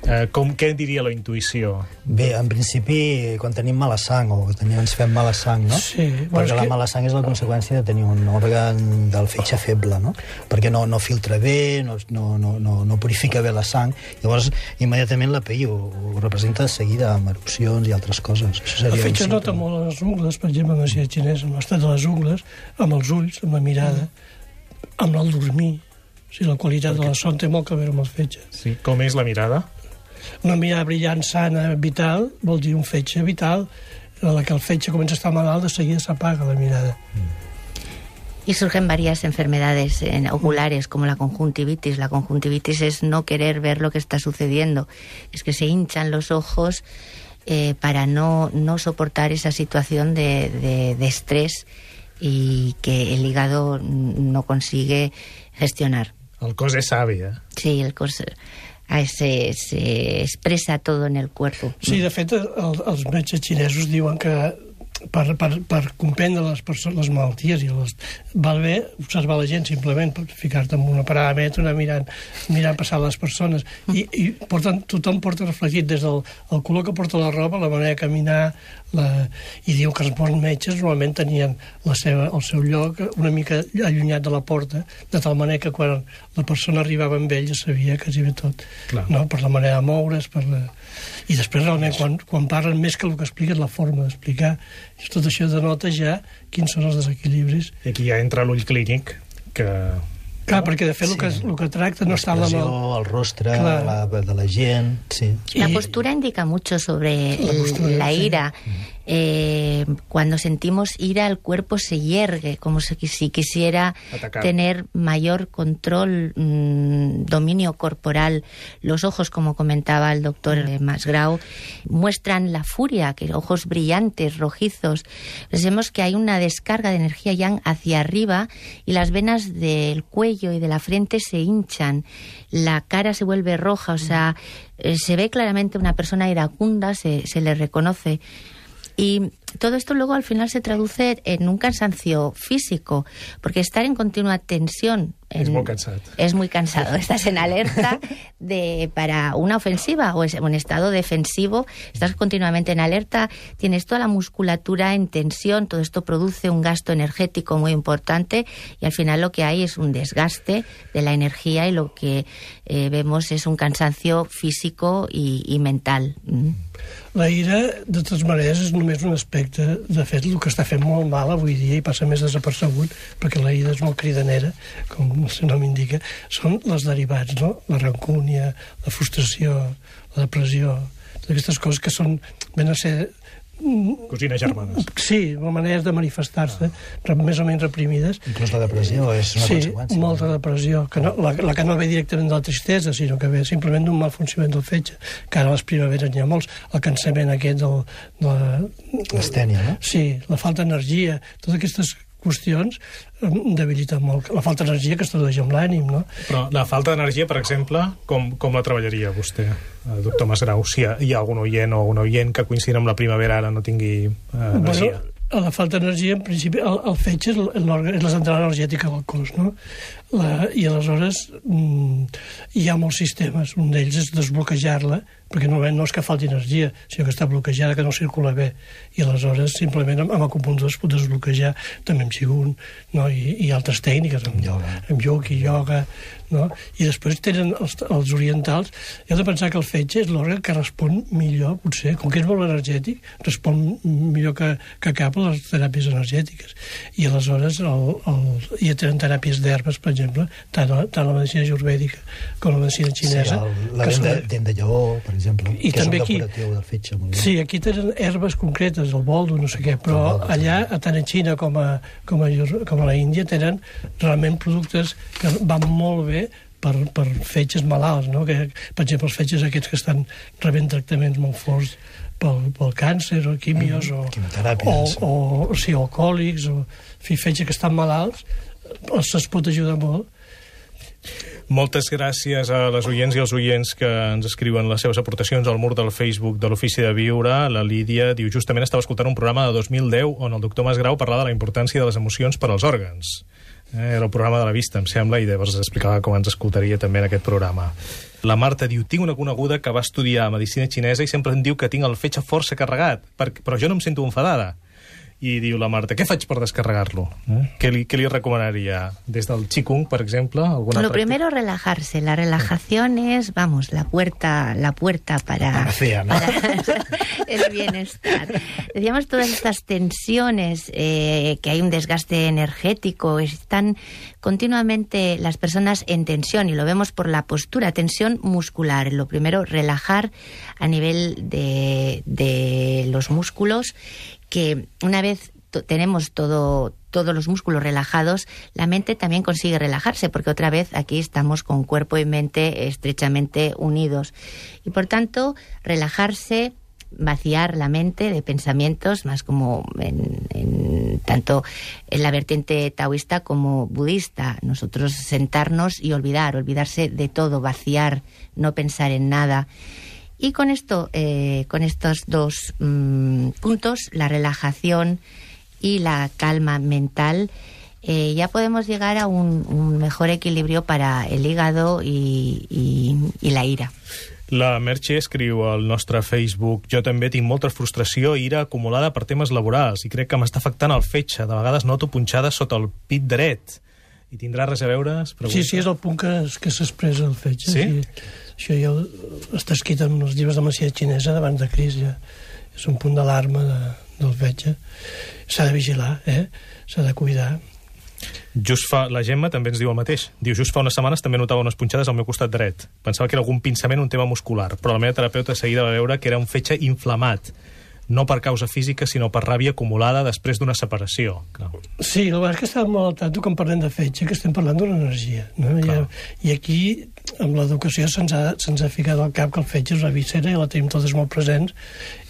S1: Eh, com, què diria la intuïció?
S7: Bé, en principi, quan tenim mala sang, o tenim, ens fem mala sang, no?
S5: Sí.
S7: Perquè la que... mala sang és la conseqüència de tenir un òrgan del fetge feble, no? Perquè no, no filtra bé, no, no, no, no purifica bé la sang. Llavors, immediatament la PI ho, ho representa de seguida amb erupcions i altres coses. Això seria
S5: el fetge nota molt les ungles, per exemple, en la xinesa, amb l'estat de les ungles, amb els ulls, amb la mirada, mm. amb el dormir. O sigui, la qualitat Perquè... de la son té molt a veure amb el fetge.
S1: Sí, com és la mirada?
S5: Una mirada brillant, sana, vital, vol dir un fetge vital, en la que el fetge comença a estar malalt, de seguida s'apaga la mirada.
S6: Y surgen varias enfermedades oculares como la conjuntivitis. La conjuntivitis es no querer ver lo que está sucediendo. Es que se hinchan los ojos eh, para no, no soportar esa situación de, de, de estrés y que el hígado no consigue gestionar.
S1: El cos és savi, eh?
S6: Sí, el cos se, se expressa tot en el cuerpo.
S5: Sí, de fet, el, els metges xinesos diuen que per, per, per comprendre les, les malalties i les... val bé observar la gent simplement, ficar-te en una paràmetre, anar mirant, mirant passar les persones i, i porten, tothom porta reflectit des del el color que porta la roba, la manera de caminar la, i diu que els bons metges normalment tenien la seva, el seu lloc una mica allunyat de la porta de tal manera que quan la persona arribava amb ell ja sabia que hi tot Clar. no? per la manera de moure's per la... i després realment quan, quan parlen més que el que expliquen la forma d'explicar tot això denota ja quins són els desequilibris.
S1: I aquí ja entra l'ull clínic, que
S5: Clar, perquè de fet sí. el, que, el que tracta no està la
S7: el rostre la, de la gent... Sí.
S6: La postura indica mucho sobre la, postura, la ira. Sí. Eh, cuando sentimos ira, el cuerpo se hiergue, como si, si quisiera Atacar. tener mayor control, mmm, dominio corporal. Los ojos, como comentaba el doctor. Masgrau, muestran la furia, que ojos brillantes, rojizos. Pensemos que hay una descarga de energía yang hacia arriba y las venas del cuello y de la frente se hinchan, la cara se vuelve roja, o sea, eh, se ve claramente una persona iracunda, se, se le reconoce. Y todo esto luego al final se traduce en un cansancio físico, porque estar en continua tensión en,
S1: es muy cansado.
S6: Es muy cansado. Estás en alerta de para una ofensiva o en estado defensivo, estás continuamente en alerta, tienes toda la musculatura en tensión, todo esto produce un gasto energético muy importante y al final lo que hay es un desgaste de la energía y lo que eh, vemos es un cansancio físico y, y mental. Mm.
S5: La ira, de totes maneres, és només un aspecte de fet, el que està fent molt mal avui dia i passa més desapercebut, perquè la ida és molt cridanera, com el seu nom indica, són les derivats, no? La rancúnia, la frustració, la depressió, totes aquestes coses que són, ven a ser
S1: Cosines germanes.
S5: Sí, maneres de manifestar-se, ah. més o menys reprimides.
S7: Inclús la depressió és una
S5: sí,
S7: conseqüència.
S5: Sí, molta depressió, que no, la, la que no ve directament de la tristesa, sinó que ve simplement d'un mal funcionament del fetge, que ara a les primaveres n'hi ha molts, el cansament aquest del... De
S7: la... L'estènia, no?
S5: Sí, la falta d'energia, totes aquestes qüestions debilita molt. La falta d'energia que es tradueix amb l'ànim, no?
S1: Però la falta d'energia, per exemple, com, com la treballaria vostè, eh, doctor Masgrau? Si hi ha, hi ha algun oient o algun oient que coincidint amb la primavera ara no tingui eh, energia? Bueno,
S5: la falta d'energia, en principi, el, el fetge és, és la central energètica del cos, no? La, I aleshores mm, hi ha molts sistemes. Un d'ells és desbloquejar-la, perquè no, no és que falti energia, sinó que està bloquejada, que no circula bé. I aleshores, simplement, amb, amb acupuntura es pot desbloquejar, també amb xigun, no? I, i altres tècniques, amb, yoga. amb yoga, yoga, no? I després tenen els, els orientals... Heu de pensar que el fetge és l'òrgan que respon millor, potser, com que és molt energètic, respon millor que, que cap a les teràpies energètiques. I aleshores el, el, hi tenen teràpies d'herbes, per exemple, tant, tant la medicina ayurvèdica com la medicina xinesa.
S7: Sí, el, la dent de, dent de lleó, per exemple, I que també és un aquí, del fetge. Molt
S5: sí, aquí tenen herbes concretes, el boldo, no sé què, però boldo, allà, tant a Xina com a, com a, com a la Índia, tenen realment productes que van molt bé per, per fetges malalts, no? que, per exemple, els fetges aquests que estan rebent tractaments molt forts pel, pel càncer o quimios mm, o, o, o, o, sí, alcohòlics o fi, fetges que estan malalts se'ls pot ajudar molt
S1: moltes gràcies a les oients i als oients que ens escriuen les seves aportacions al mur del Facebook de l'Ofici de Viure. La Lídia diu, justament estava escoltant un programa de 2010 on el doctor Masgrau parlava de la importància de les emocions per als òrgans. Eh, era el programa de la vista, em sembla, i llavors explicava com ens escoltaria també en aquest programa. La Marta diu, tinc una coneguda que va estudiar medicina xinesa i sempre em diu que tinc el fetge força carregat, però jo no em sento enfadada i diu la Marta, què faig per descarregar-lo? Eh? Què, li, què li recomanaria? Des del Qigong, per exemple? Alguna
S6: Lo primero, relajarse. La relajación es, vamos, la puerta, la puerta para,
S7: Panacea, ¿no? para
S6: el bienestar. Decíamos todas estas tensiones, eh, que hay un desgaste energético, están continuamente las personas en tensión y lo vemos por la postura, tensión muscular. Lo primero, relajar a nivel de, de los músculos que una vez tenemos todo, todos los músculos relajados, la mente también consigue relajarse, porque otra vez aquí estamos con cuerpo y mente estrechamente unidos. Y por tanto, relajarse, vaciar la mente de pensamientos, más como en, tanto en la vertiente taoísta como budista. Nosotros sentarnos y olvidar, olvidarse de todo, vaciar, no pensar en nada Y con esto, eh, con estos dos mm, puntos, la relajación y la calma mental, eh, ya podemos llegar a un, un mejor equilibrio para el hígado y, y, y la ira.
S1: La Merche escriu al nostre Facebook Jo també tinc molta frustració i ira acumulada per temes laborals i crec que m'està afectant el fetge. De vegades noto punxada sota el pit dret. I tindrà res a veure?
S5: Sí, sí, és el punt que, que s'expressa el fetge.
S1: Sí?
S5: Això ja està escrit en els llibres de medicina xinesa d'abans de Cris, ja. És un punt d'alarma de, del fetge. S'ha de vigilar, eh? S'ha de cuidar.
S1: Just fa, la Gemma també ens diu el mateix. Diu, just fa unes setmanes també notava unes punxades al meu costat dret. Pensava que era algun pinçament, un tema muscular, però la meva terapeuta seguida va veure que era un fetge inflamat no per causa física, sinó per ràbia acumulada després d'una separació. Clar.
S5: Sí, el que és que estàvem molt al tanto quan parlem de fetge, que estem parlant d'una energia. No? I, I aquí, amb l'educació, se'ns ha, se ha ficat al cap que el fetge és una víscera i la tenim totes molt presents,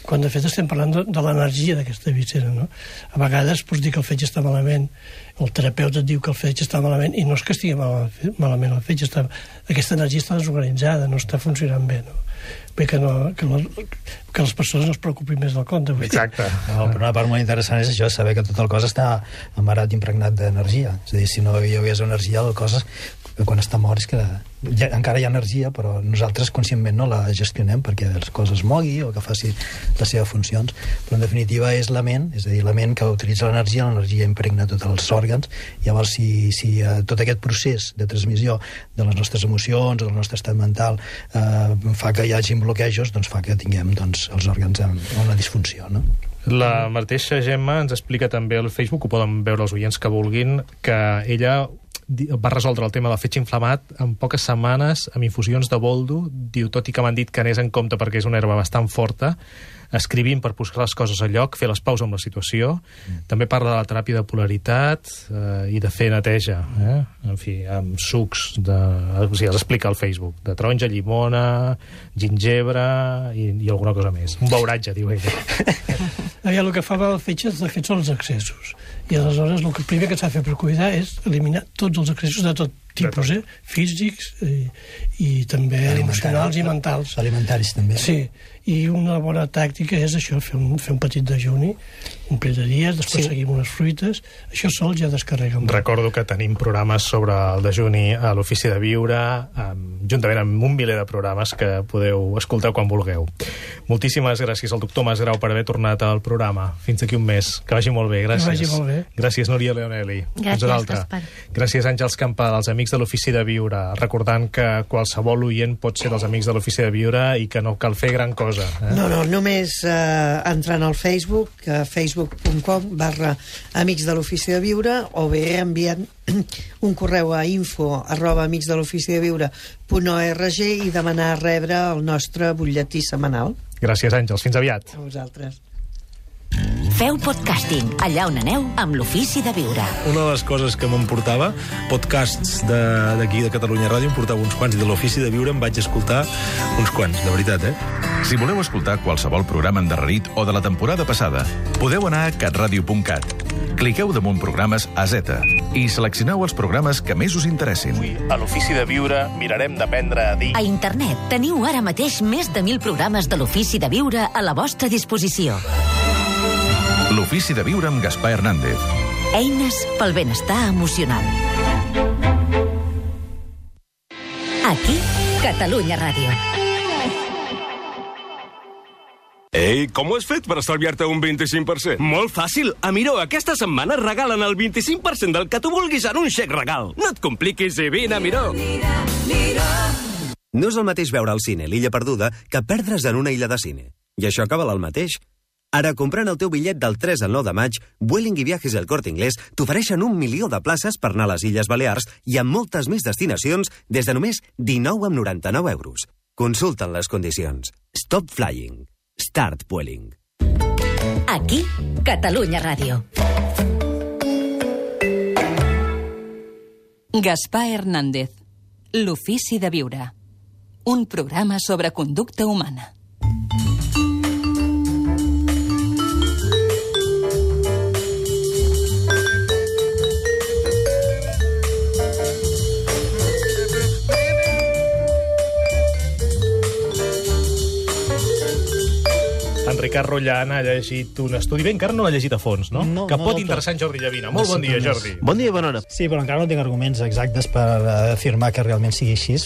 S5: quan de fet estem parlant de, de l'energia d'aquesta víscera. No? A vegades pots dir que el fetge està malament, el terapeuta diu que el fetge està malament, i no és que estigui mal, malament el fetge, està, aquesta energia està desorganitzada, no està funcionant bé. No? Bé que, no, que, la, que les persones no es preocupin més del compte. vull.
S1: Exacte.
S7: No, però una part molt interessant és això, saber que tot el cos està amarat i impregnat d'energia. És a dir, si no hi hagués energia, el cos quan està mort és que ja, encara hi ha energia, però nosaltres conscientment no la gestionem perquè el cos es mogui o que faci les seves funcions. Però en definitiva és la ment, és a dir, la ment que utilitza l'energia, l'energia impregna tots els òrgans, llavors si, si eh, tot aquest procés de transmissió de les nostres emocions, del nostre estat mental, eh, fa que hi hagi bloquejos, doncs fa que tinguem doncs, els òrgans en, en una disfunció, no?
S1: La mateixa Gemma ens explica també al Facebook, ho poden veure els oients que vulguin, que ella va resoldre el tema del fetge inflamat en poques setmanes amb infusions de boldo. Diu, tot i que m'han dit que anés en compte perquè és una herba bastant forta, escrivint per posar les coses a lloc, fer les paus amb la situació. Mm. També parla de la teràpia de polaritat eh, i de fer neteja, eh? en fi, amb sucs, de, o sigui, els explica al Facebook, de taronja, llimona, gingebre i, i alguna cosa més. Un beuratge, diu ella.
S5: Aviam, el que fa al fetge, de fet, són els excessos. I aleshores el que primer que s'ha de fer per cuidar és eliminar tots els excessos de tot tipus, eh? físics i, i també emocionals i mentals.
S7: Alimentaris també.
S5: Sí, i una bona tàctica és això, fer un, fer un petit dejuni, un parell de dies, després sí. seguim unes fruites, això sol ja descarrega molt.
S1: Recordo que tenim programes sobre el dejuni a l'Ofici de Viure, amb, juntament amb un miler de programes que podeu escoltar quan vulgueu. Moltíssimes gràcies al doctor Masgrau per haver tornat al programa. Fins d'aquí un mes. Que vagi molt bé. Gràcies.
S5: vagi molt bé.
S1: Gràcies, Núria Leonelli.
S6: Gràcies. Gaspar.
S1: Gràcies, Àngels Campal, als amics de l'Ofici de Viure. Recordant que qualsevol oient pot ser dels amics de l'Ofici de Viure i que no cal fer gran cosa. Eh?
S8: No, no, només eh, entrant al Facebook, eh, facebook.com barra Amics de l'Ofici de Viure, o bé enviant un correu a info arroba amics de l'Ofici de Viure.org i demanar rebre el nostre butlletí setmanal.
S1: Gràcies, Àngels. Fins aviat.
S8: A vosaltres.
S2: Feu podcasting allà on aneu amb l'ofici de viure.
S9: Una de les coses que m'emportava, podcasts de- d'aquí, de, de Catalunya Ràdio, em portava uns quants, i de l'ofici de viure em vaig escoltar uns quants, de veritat, eh?
S10: Si voleu escoltar qualsevol programa endarrerit o de la temporada passada, podeu anar a catradio.cat. Cliqueu damunt programes a Z i seleccioneu els programes que més us interessin.
S1: A l'Ofici de Viure mirarem d'aprendre a dir...
S2: A internet teniu ara mateix més de 1.000 programes de l'ofici de viure a la vostra disposició.
S10: L'Ofici de Viure amb Gaspar Hernández.
S2: Eines pel benestar emocional. Aquí, Catalunya Ràdio.
S11: Ei, com ho has fet per estalviar-te un 25%?
S12: Molt fàcil. A Miró, aquesta setmana et regalen el 25% del que tu vulguis en un xec regal. No et compliquis i vine a Miró.
S13: No és el mateix veure al cine l'illa perduda que perdre's en una illa de cine. I això acaba el mateix. Ara, comprant el teu bitllet del 3 al 9 de maig, Vueling i Viajes del Corte Inglés t'ofereixen un milió de places per anar a les Illes Balears i amb moltes més destinacions des de només 19,99 euros. Consulta'n les condicions. Stop flying. Start Vueling.
S2: Aquí, Catalunya Ràdio. Gaspar Hernández. L'ofici de viure. Un programa sobre conducta humana.
S1: Ricard Rullan ha llegit un estudi, bé, encara no l'ha llegit a fons, no?
S7: No,
S1: que
S7: no
S1: pot interessar en Jordi Llavina. Molt bon dia, Jordi.
S14: Bon dia, bona hora.
S7: Sí, però encara no tinc arguments exactes per eh, afirmar que realment sigui així,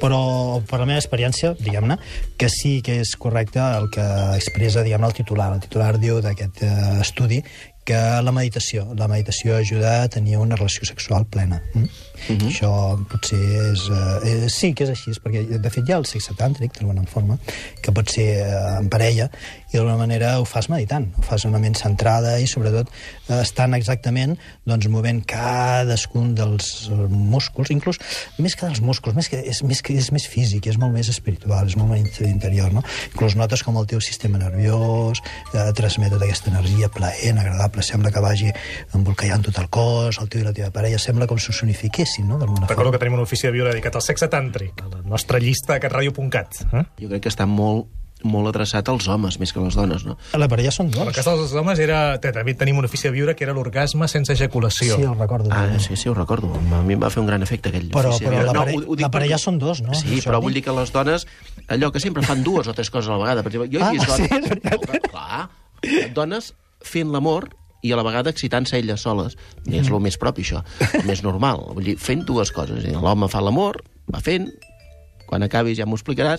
S7: però per la meva experiència, diguem-ne, que sí que és correcte el que expressa, diguem el titular. El titular diu d'aquest eh, estudi que la meditació, la meditació ajuda a tenir una relació sexual plena. Mm? Uh -huh. Això potser és, eh, sí que és així, perquè de fet hi ha el sexe tàntric, d'alguna forma, que pot ser eh, en parella, i d'alguna manera ho fas meditant, ho fas una ment centrada i sobretot eh, estan exactament doncs, movent cadascun dels músculs, inclús més que dels músculs, més que, és, més que, és més físic, és molt més espiritual, és molt més interior, no? Inclús notes com el teu sistema nerviós eh, transmet tota aquesta energia plaent, agradable, sembla que vagi embolcallant tot el cos, el teu i la teva parella, sembla com si s'unifiquessin, no?, d'alguna
S1: Recordo que tenim un ofici de viure dedicat al sexe tàntric, a la nostra llista a catradio.cat. Eh?
S14: Jo crec que està molt molt adreçat als homes, més que a les dones, no?
S7: A la parella són
S1: En el
S7: dos.
S1: cas dels homes era... També tenim un ofici de viure que era l'orgasme sense ejaculació.
S7: Sí, el recordo.
S14: Ah, sí, sí, ho recordo. A mi em va fer un gran efecte aquell
S7: Però-
S14: ofici.
S7: però la
S14: No,
S7: pare-
S14: ho- ho dic
S7: la parella
S14: perquè-
S7: són dos, no?
S14: Sí,
S7: Això
S14: però vull dir que les dones, allò que sempre fan dues o tres coses a la vegada. Per exemple, jo he
S7: Ah,
S14: vist
S7: sí,
S14: dones...
S7: és veritat.
S14: Clar, dones fent l'amor i a la vegada excitant-se elles soles. I és el més propi, això. El més normal. Vull dir, fent dues coses. L'home fa l'amor, va fent, quan acabis ja m'ho explicaràs,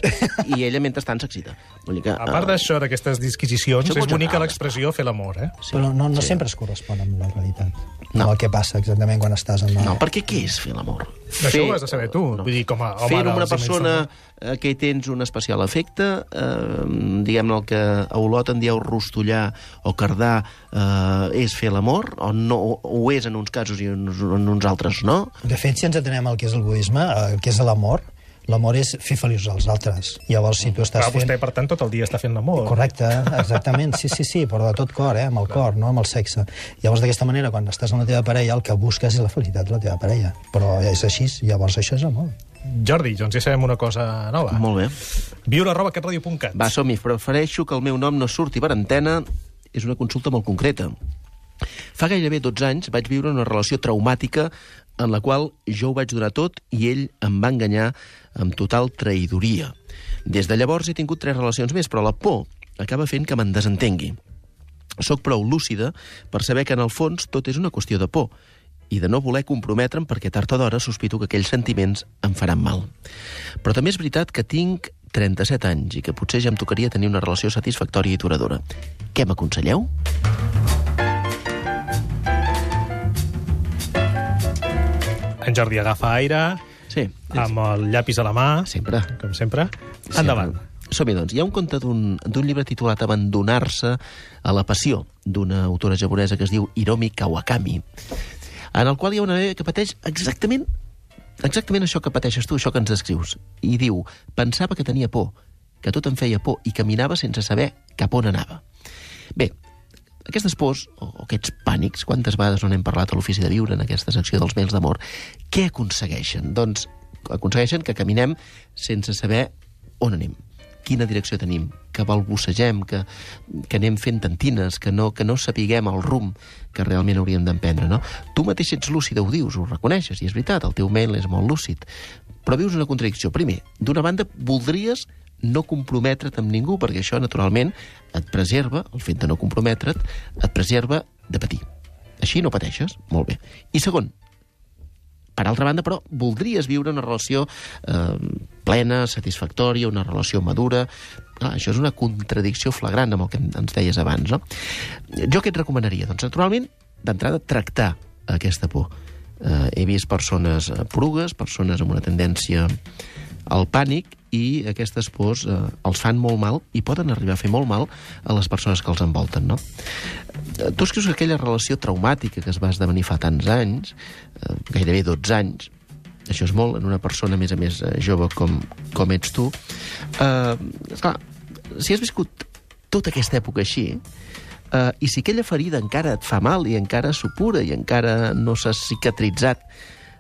S14: i ella mentrestant s'excita. Vull dir que...
S1: A part d'això, d'aquestes disquisicions, és bonica l'expressió fer l'amor, eh?
S7: Sí. Però no, no sí. sempre es correspon amb la realitat. No. El que passa exactament quan estàs en la...
S14: No, perquè què és fer l'amor?
S1: Això ho has de saber tu. Vull dir, com a home
S14: Fer-ho amb una persona
S1: immensos-
S14: eh, que hi tens un especial afecte, eh, diguem-ne el que a Olot en dieu rostollar o cardar, eh, és fer l'amor, o, no, o, ho és en uns casos i en, uns- en uns altres no.
S7: De fet, si ens atenem al que és el budisme, eh, el que és l'amor, l'amor és fer feliços als altres. Llavors, si tu estàs
S1: Clar,
S7: fent...
S1: vostè, per tant, tot el dia està fent l'amor.
S7: Correcte, exactament, sí, sí, sí, però de tot cor, eh, amb el cor, no amb el sexe. Llavors, d'aquesta manera, quan estàs amb la teva parella, el que busques és la felicitat de la teva parella. Però és així, llavors això és amor.
S1: Jordi, doncs ja sabem una cosa nova.
S14: Molt bé.
S1: Viure arroba catradio.cat.
S14: Va, som-hi. Prefereixo que el meu nom no surti per antena. És una consulta molt concreta. Fa gairebé 12 anys vaig viure una relació traumàtica en la qual jo ho vaig donar tot i ell em va enganyar amb total traïdoria. Des de llavors he tingut tres relacions més, però la por acaba fent que me'n desentengui. Soc prou lúcida per saber que en el fons tot és una qüestió de por i de no voler comprometre'm perquè tard o d'hora sospito que aquells sentiments em faran mal. Però també és veritat que tinc 37 anys i que potser ja em tocaria tenir una relació satisfactòria i duradora. Què m'aconselleu?
S1: En Jordi agafa aire,
S14: sí,
S1: amb el llapis a la mà,
S14: sempre.
S1: com sempre. Endavant.
S14: Som-hi, doncs. Hi ha un conte d'un d'un llibre titulat Abandonar-se a la passió, d'una autora japonesa que es diu Hiromi Kawakami, en el qual hi ha una noia que pateix exactament exactament això que pateixes tu, això que ens descrius. I diu, pensava que tenia por, que tot em feia por i caminava sense saber cap on anava. Bé, aquestes pors, o o aquests pànics, quantes vegades no n'hem parlat a l'Ofici de Viure, en aquesta secció dels mails d'amor, què aconsegueixen? Doncs aconsegueixen que caminem sense saber on anem, quina direcció tenim, que balbucegem, que, que anem fent tantines, que no, que no sapiguem el rumb que realment hauríem d'emprendre, no? Tu mateix ets lúcida, ho dius, ho reconeixes, i és veritat, el teu mail és molt lúcid, però vius una contradicció. Primer, d'una banda, voldries no comprometre't amb ningú, perquè això, naturalment, et preserva, el fet de no comprometre't, et preserva de patir. Així no pateixes? Molt bé. I segon, per altra banda, però, voldries viure una relació eh, plena, satisfactòria, una relació madura... Clar, això és una contradicció flagrant amb el que ens deies abans, no? Jo què et recomanaria? Doncs, naturalment, d'entrada, tractar aquesta por. Eh, he vist persones eh, porugues, persones amb una tendència al pànic, i aquestes pors eh, els fan molt mal i poden arribar a fer molt mal a les persones que els envolten, no? Eh, Tu escrius que aquella relació traumàtica que es va esdevenir fa tants anys, eh, gairebé 12 anys, això és molt en una persona, a més a més, eh, jove com, com ets tu, eh, esclar, si has viscut tota aquesta època així, eh, i si aquella ferida encara et fa mal i encara supura i encara no s'ha cicatritzat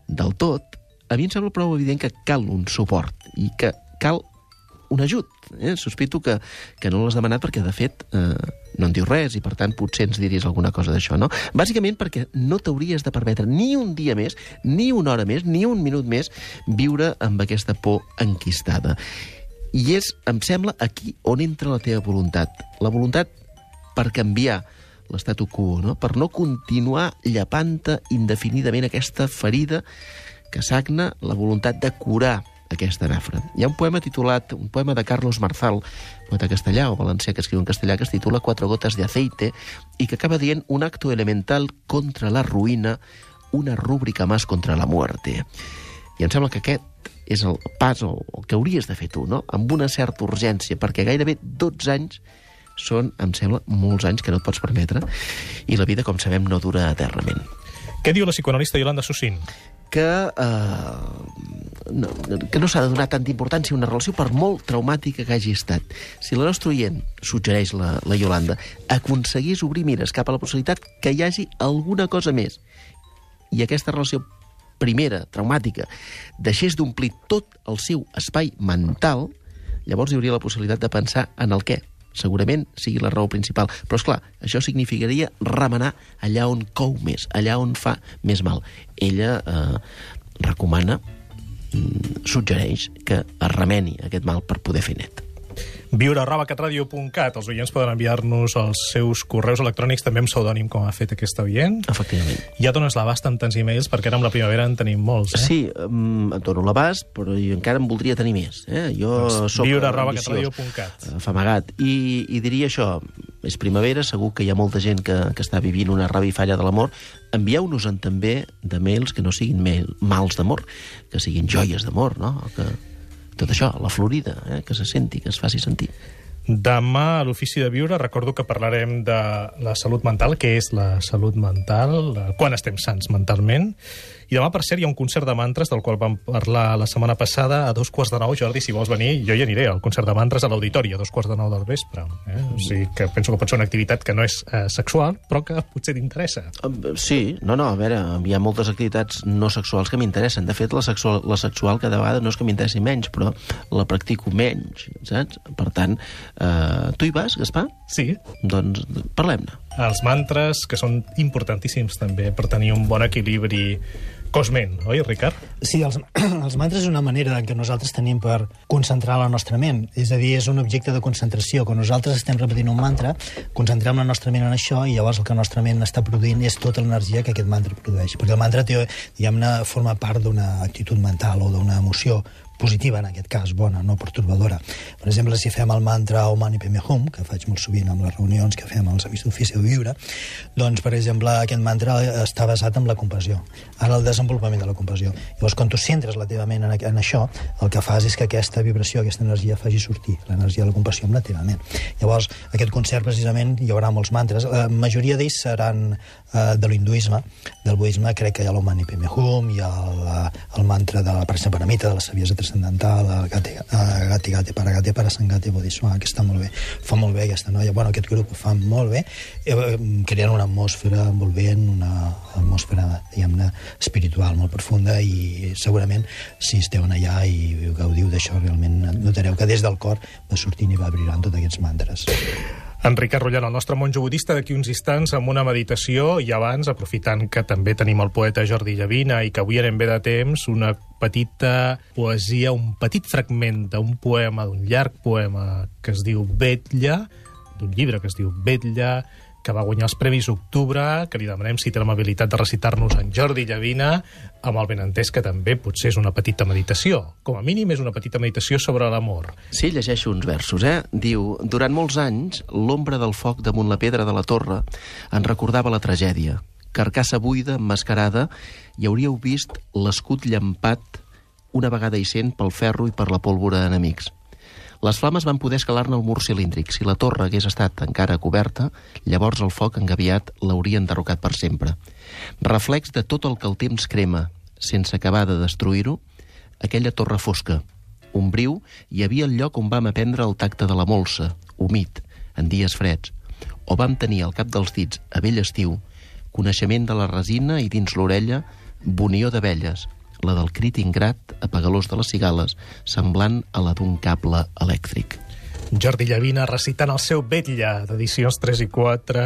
S14: del tot, a mi em sembla prou evident que cal un suport i que cal un ajut. Eh? Sospito que, que no l'has demanat perquè, de fet, eh, no en diu res i, per tant, potser ens diries alguna cosa d'això, no? Bàsicament perquè no t'hauries de permetre ni un dia més, ni una hora més, ni un minut més viure amb aquesta por enquistada. I és, em sembla, aquí on entra la teva voluntat. La voluntat per canviar l'estatu quo, no? per no continuar llapant indefinidament aquesta ferida que sagna la voluntat de curar aquesta nafra. Hi ha un poema titulat, un poema de Carlos Marzal, poeta castellà o valencià que escriu en castellà, que es titula Cuatro gotas de i que acaba dient un acto elemental contra la ruïna, una rúbrica más contra la muerte. I em sembla que aquest és el pas o el que hauries de fer tu, no? amb una certa urgència, perquè gairebé 12 anys són, em sembla, molts anys que no et pots permetre, i la vida, com sabem, no dura eternament.
S1: Què diu la psicoanalista Yolanda Sussin?
S14: Que, eh, no, que no s'ha de donar tanta importància a una relació per molt traumàtica que hagi estat. Si la nostra oient, suggereix la, la Yolanda, aconseguís obrir mires cap a la possibilitat que hi hagi alguna cosa més, i aquesta relació primera, traumàtica, deixés d'omplir tot el seu espai mental, llavors hi hauria la possibilitat de pensar en el què, segurament sigui la raó principal. Però, és clar, això significaria remenar allà on cou més, allà on fa més mal. Ella eh, recomana, mm, suggereix que es remeni aquest mal per poder fer net
S1: viure arroba catradio.cat. Els oients poden enviar-nos els seus correus electrònics també amb pseudònim, com ha fet aquest oient.
S14: Efectivament.
S1: Ja dones l'abast amb tants e-mails, perquè ara amb la primavera en tenim molts, eh?
S14: Sí, um, et dono l'abast, però jo encara en voldria tenir més. Eh? Jo
S1: doncs
S14: soc
S1: viure arroba catradio.cat.
S14: Afamagat. I, I diria això, és primavera, segur que hi ha molta gent que, que està vivint una revifalla de l'amor. Envieu-nos-en també de mails que no siguin mail, mals d'amor, que siguin joies d'amor, no? Que tot això, la Florida, eh, que se senti, que es faci sentir.
S1: Demà a l'Ofici de Viure recordo que parlarem de la salut mental, què és la salut mental, quan estem sants mentalment, i demà, per cert, hi ha un concert de mantres del qual vam parlar la setmana passada a dos quarts de nou. Jordi, si vols venir, jo hi aniré al concert de mantres a l'auditori a dos quarts de nou del vespre. Eh? O sigui que penso que pot ser una activitat que no és eh, sexual, però que potser t'interessa.
S14: Sí, no, no, a veure, hi ha moltes activitats no sexuals que m'interessen. De fet, la sexual, la sexual cada vegada no és que m'interessi menys, però la practico menys, saps? Per tant, eh, tu hi vas, Gaspar?
S1: Sí.
S14: Doncs parlem-ne.
S1: Els mantres, que són importantíssims també per tenir un bon equilibri cosment, oi, Ricard?
S7: Sí, els, els mantres és una manera que nosaltres tenim per concentrar la nostra ment. És a dir, és un objecte de concentració. Quan nosaltres estem repetint un mantra, concentrem la nostra ment en això i llavors el que la nostra ment està produint és tota l'energia que aquest mantra produeix. Perquè el mantra, diguem-ne, forma part d'una actitud mental o d'una emoció positiva, en aquest cas, bona, no pertorbadora. Per exemple, si fem el mantra Om Mani Padme Hum, que faig molt sovint amb les reunions que fem als amics d'ofici de viure, doncs, per exemple, aquest mantra està basat en la compassió, en el desenvolupament de la compassió. Llavors, quan tu centres la teva ment en, en això, el que fas és que aquesta vibració, aquesta energia faci sortir l'energia de la compassió amb la teva ment. Llavors, aquest concert, precisament, hi haurà molts mantres. La majoria d'ells seran eh, de l'hinduisme, del budisme, crec que hi ha l'Om Mani Padme Hum, hi ha el, el mantra de la Paramita, de la saviesa transcendental, el Gati, uh, Gati Gati Paragati Parasangati Bodhisattva, que està molt bé. Fa molt bé aquesta noia. Bueno, aquest grup ho fa molt bé, eh, creant una atmosfera envolvent, una atmosfera, diguem-ne, espiritual molt profunda i segurament si esteu allà i gaudiu d'això realment notareu que des del cor va sortint i va brillant tots aquests mantres.
S1: Enric Arrullant, el nostre monjo budista, d'aquí uns instants amb una meditació i abans, aprofitant que també tenim el poeta Jordi Llavina i que avui anem bé de temps, una petita poesia, un petit fragment d'un poema, d'un llarg poema que es diu Vetlla, d'un llibre que es diu Vetlla, que va guanyar els Premis Octubre, que li demanem si té l'amabilitat de recitar-nos en Jordi Llavina, amb el benentès que també potser és una petita meditació. Com a mínim és una petita meditació sobre l'amor.
S14: Sí, llegeixo uns versos, eh? Diu, durant molts anys, l'ombra del foc damunt la pedra de la torre en recordava la tragèdia. Carcassa buida, emmascarada, i hauríeu vist l'escut llampat una vegada i cent pel ferro i per la pólvora d'enemics. Les flames van poder escalar-ne el mur cilíndric. Si la torre hagués estat encara coberta, llavors el foc engaviat l'hauria enderrocat per sempre. Reflex de tot el que el temps crema, sense acabar de destruir-ho, aquella torre fosca. Ombriu, hi havia el lloc on vam aprendre el tacte de la molsa, humit, en dies freds, o vam tenir al cap dels dits, a vell estiu, coneixement de la resina i dins l'orella, bonió d'abelles, la del crit ingrat apagalós de les cigales, semblant a la d'un cable elèctric.
S1: Jordi Llavina recitant el seu Vetlla, d'edicions 3 i 4,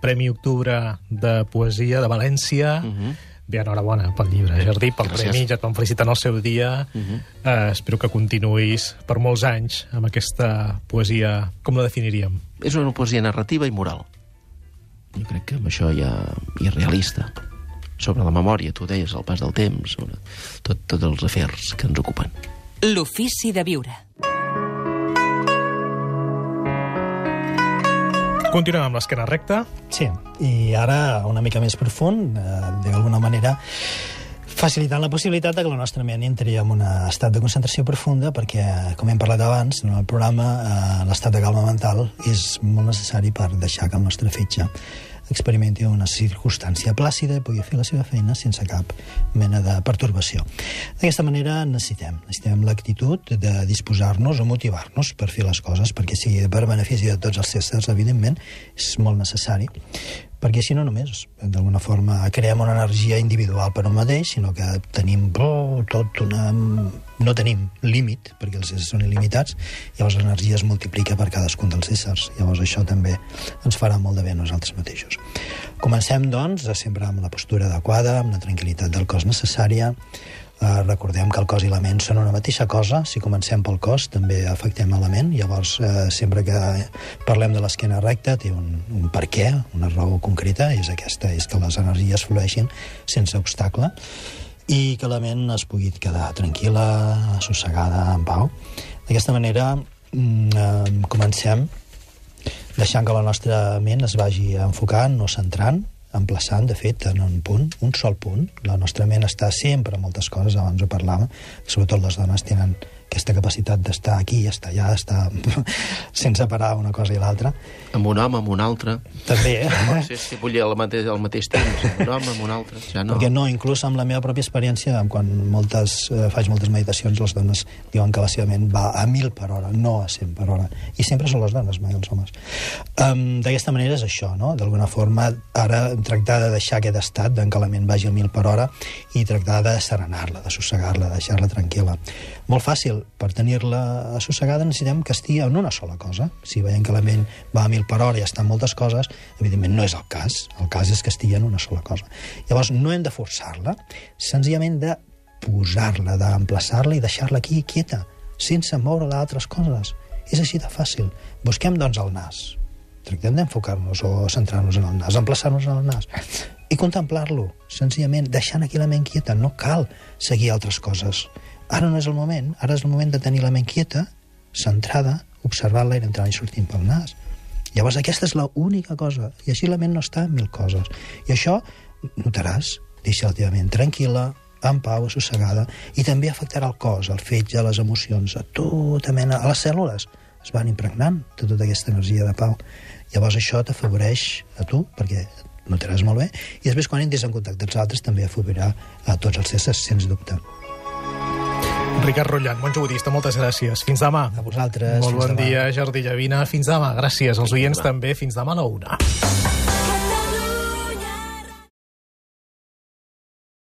S1: Premi Octubre de Poesia de València, uh -huh. Bé, enhorabona pel llibre, Jardí, pel
S14: Gràcies.
S1: premi, ja et vam felicitar en el seu dia. Uh -huh. eh, espero que continuïs per molts anys amb aquesta poesia. Com la definiríem?
S14: És una poesia narrativa i moral. Jo crec que amb això ja i és realista. Sobre la memòria, tu deies, el pas del temps, sobre tot, tots els afers que ens ocupen.
S2: L'ofici de viure.
S1: Continuem amb l'esquena recta.
S7: Sí, i ara una mica més profund, eh, d'alguna manera facilitant la possibilitat de que la nostra ment entri en un estat de concentració profunda perquè, com hem parlat abans en el programa, eh, l'estat de calma mental és molt necessari per deixar que el nostre fetge experimenti una circumstància plàcida i pugui fer la seva feina sense cap mena de pertorbació. D'aquesta manera necessitem, necessitem l'actitud de disposar-nos o motivar-nos per fer les coses, perquè sigui per benefici de tots els éssers, evidentment, és molt necessari, perquè si no només, d'alguna forma, creem una energia individual per un mateix, sinó que tenim oh, tot una... no tenim límit, perquè els éssers són il·limitats, llavors l'energia es multiplica per cadascun dels éssers. Llavors això també ens farà molt de bé a nosaltres mateixos. Comencem, doncs, sempre amb la postura adequada, amb la tranquil·litat del cos necessària, Uh, recordem que el cos i la ment són una mateixa cosa. Si comencem pel cos, també afectem a la ment. Llavors, uh, sempre que parlem de l'esquena recta, té un, un per què, una raó concreta, és aquesta, és que les energies flueixin sense obstacle i que la ment es pugui quedar tranquil·la, assossegada, en pau. D'aquesta manera, mm, comencem deixant que la nostra ment es vagi enfocant o centrant emplaçant, de fet, en un punt, un sol punt. La nostra ment està sempre en moltes coses, abans ho parlàvem, sobretot les dones tenen aquesta capacitat d'estar aquí, estar allà, estar sense parar una cosa i l'altra.
S14: Amb un home, amb un altre.
S7: També, eh?
S14: Pot ser si vull al mateix, al mateix temps, amb un home, amb un altre. Ja no.
S7: Perquè no, inclús amb la meva pròpia experiència, quan moltes, eh, faig moltes meditacions, les dones diuen que la seva ment va a mil per hora, no a 100 per hora. I sempre són les dones, mai els homes. Um, D'aquesta manera és això, no? D'alguna forma, ara tractar de deixar aquest estat, en què la ment vagi a mil per hora, i tractar de serenar-la, de sossegar-la, de deixar-la tranquil·la. Molt fàcil, per tenir-la assossegada necessitem que estigui en una sola cosa. Si veiem que la ment va a mil per hora i està en moltes coses, evidentment no és el cas. El cas és que estigui en una sola cosa. Llavors, no hem de forçar-la, senzillament de posar-la, d'emplaçar-la i deixar-la aquí quieta, sense moure-la a altres coses. És així de fàcil. Busquem, doncs, el nas. Tractem d'enfocar-nos o centrar-nos en el nas, emplaçar-nos en el nas i contemplar-lo, senzillament, deixant aquí la ment quieta. No cal seguir altres coses. Ara no és el moment, ara és el moment de tenir la ment quieta, centrada, observant l'aire entrant i sortint pel nas. Llavors aquesta és l'única cosa, i així la ment no està en mil coses. I això, notaràs, deixa la teva ment tranquil·la, en pau, assossegada, i també afectarà el cos, el fetge, les emocions, a tota mena, a les cèl·lules es van impregnant de tota aquesta energia de pau. Llavors això t'afavoreix a tu, perquè notaràs molt bé, i després quan entris en contacte amb els altres també afavorirà a tots els éssers, sens dubte.
S1: Ricard Rotllant, bon budista, moltes gràcies. Fins demà.
S7: A vosaltres.
S1: Molt bon
S7: demà.
S1: dia, Jordi Llavina. Fins demà. Gràcies. Els oients també. Fins demà a la una.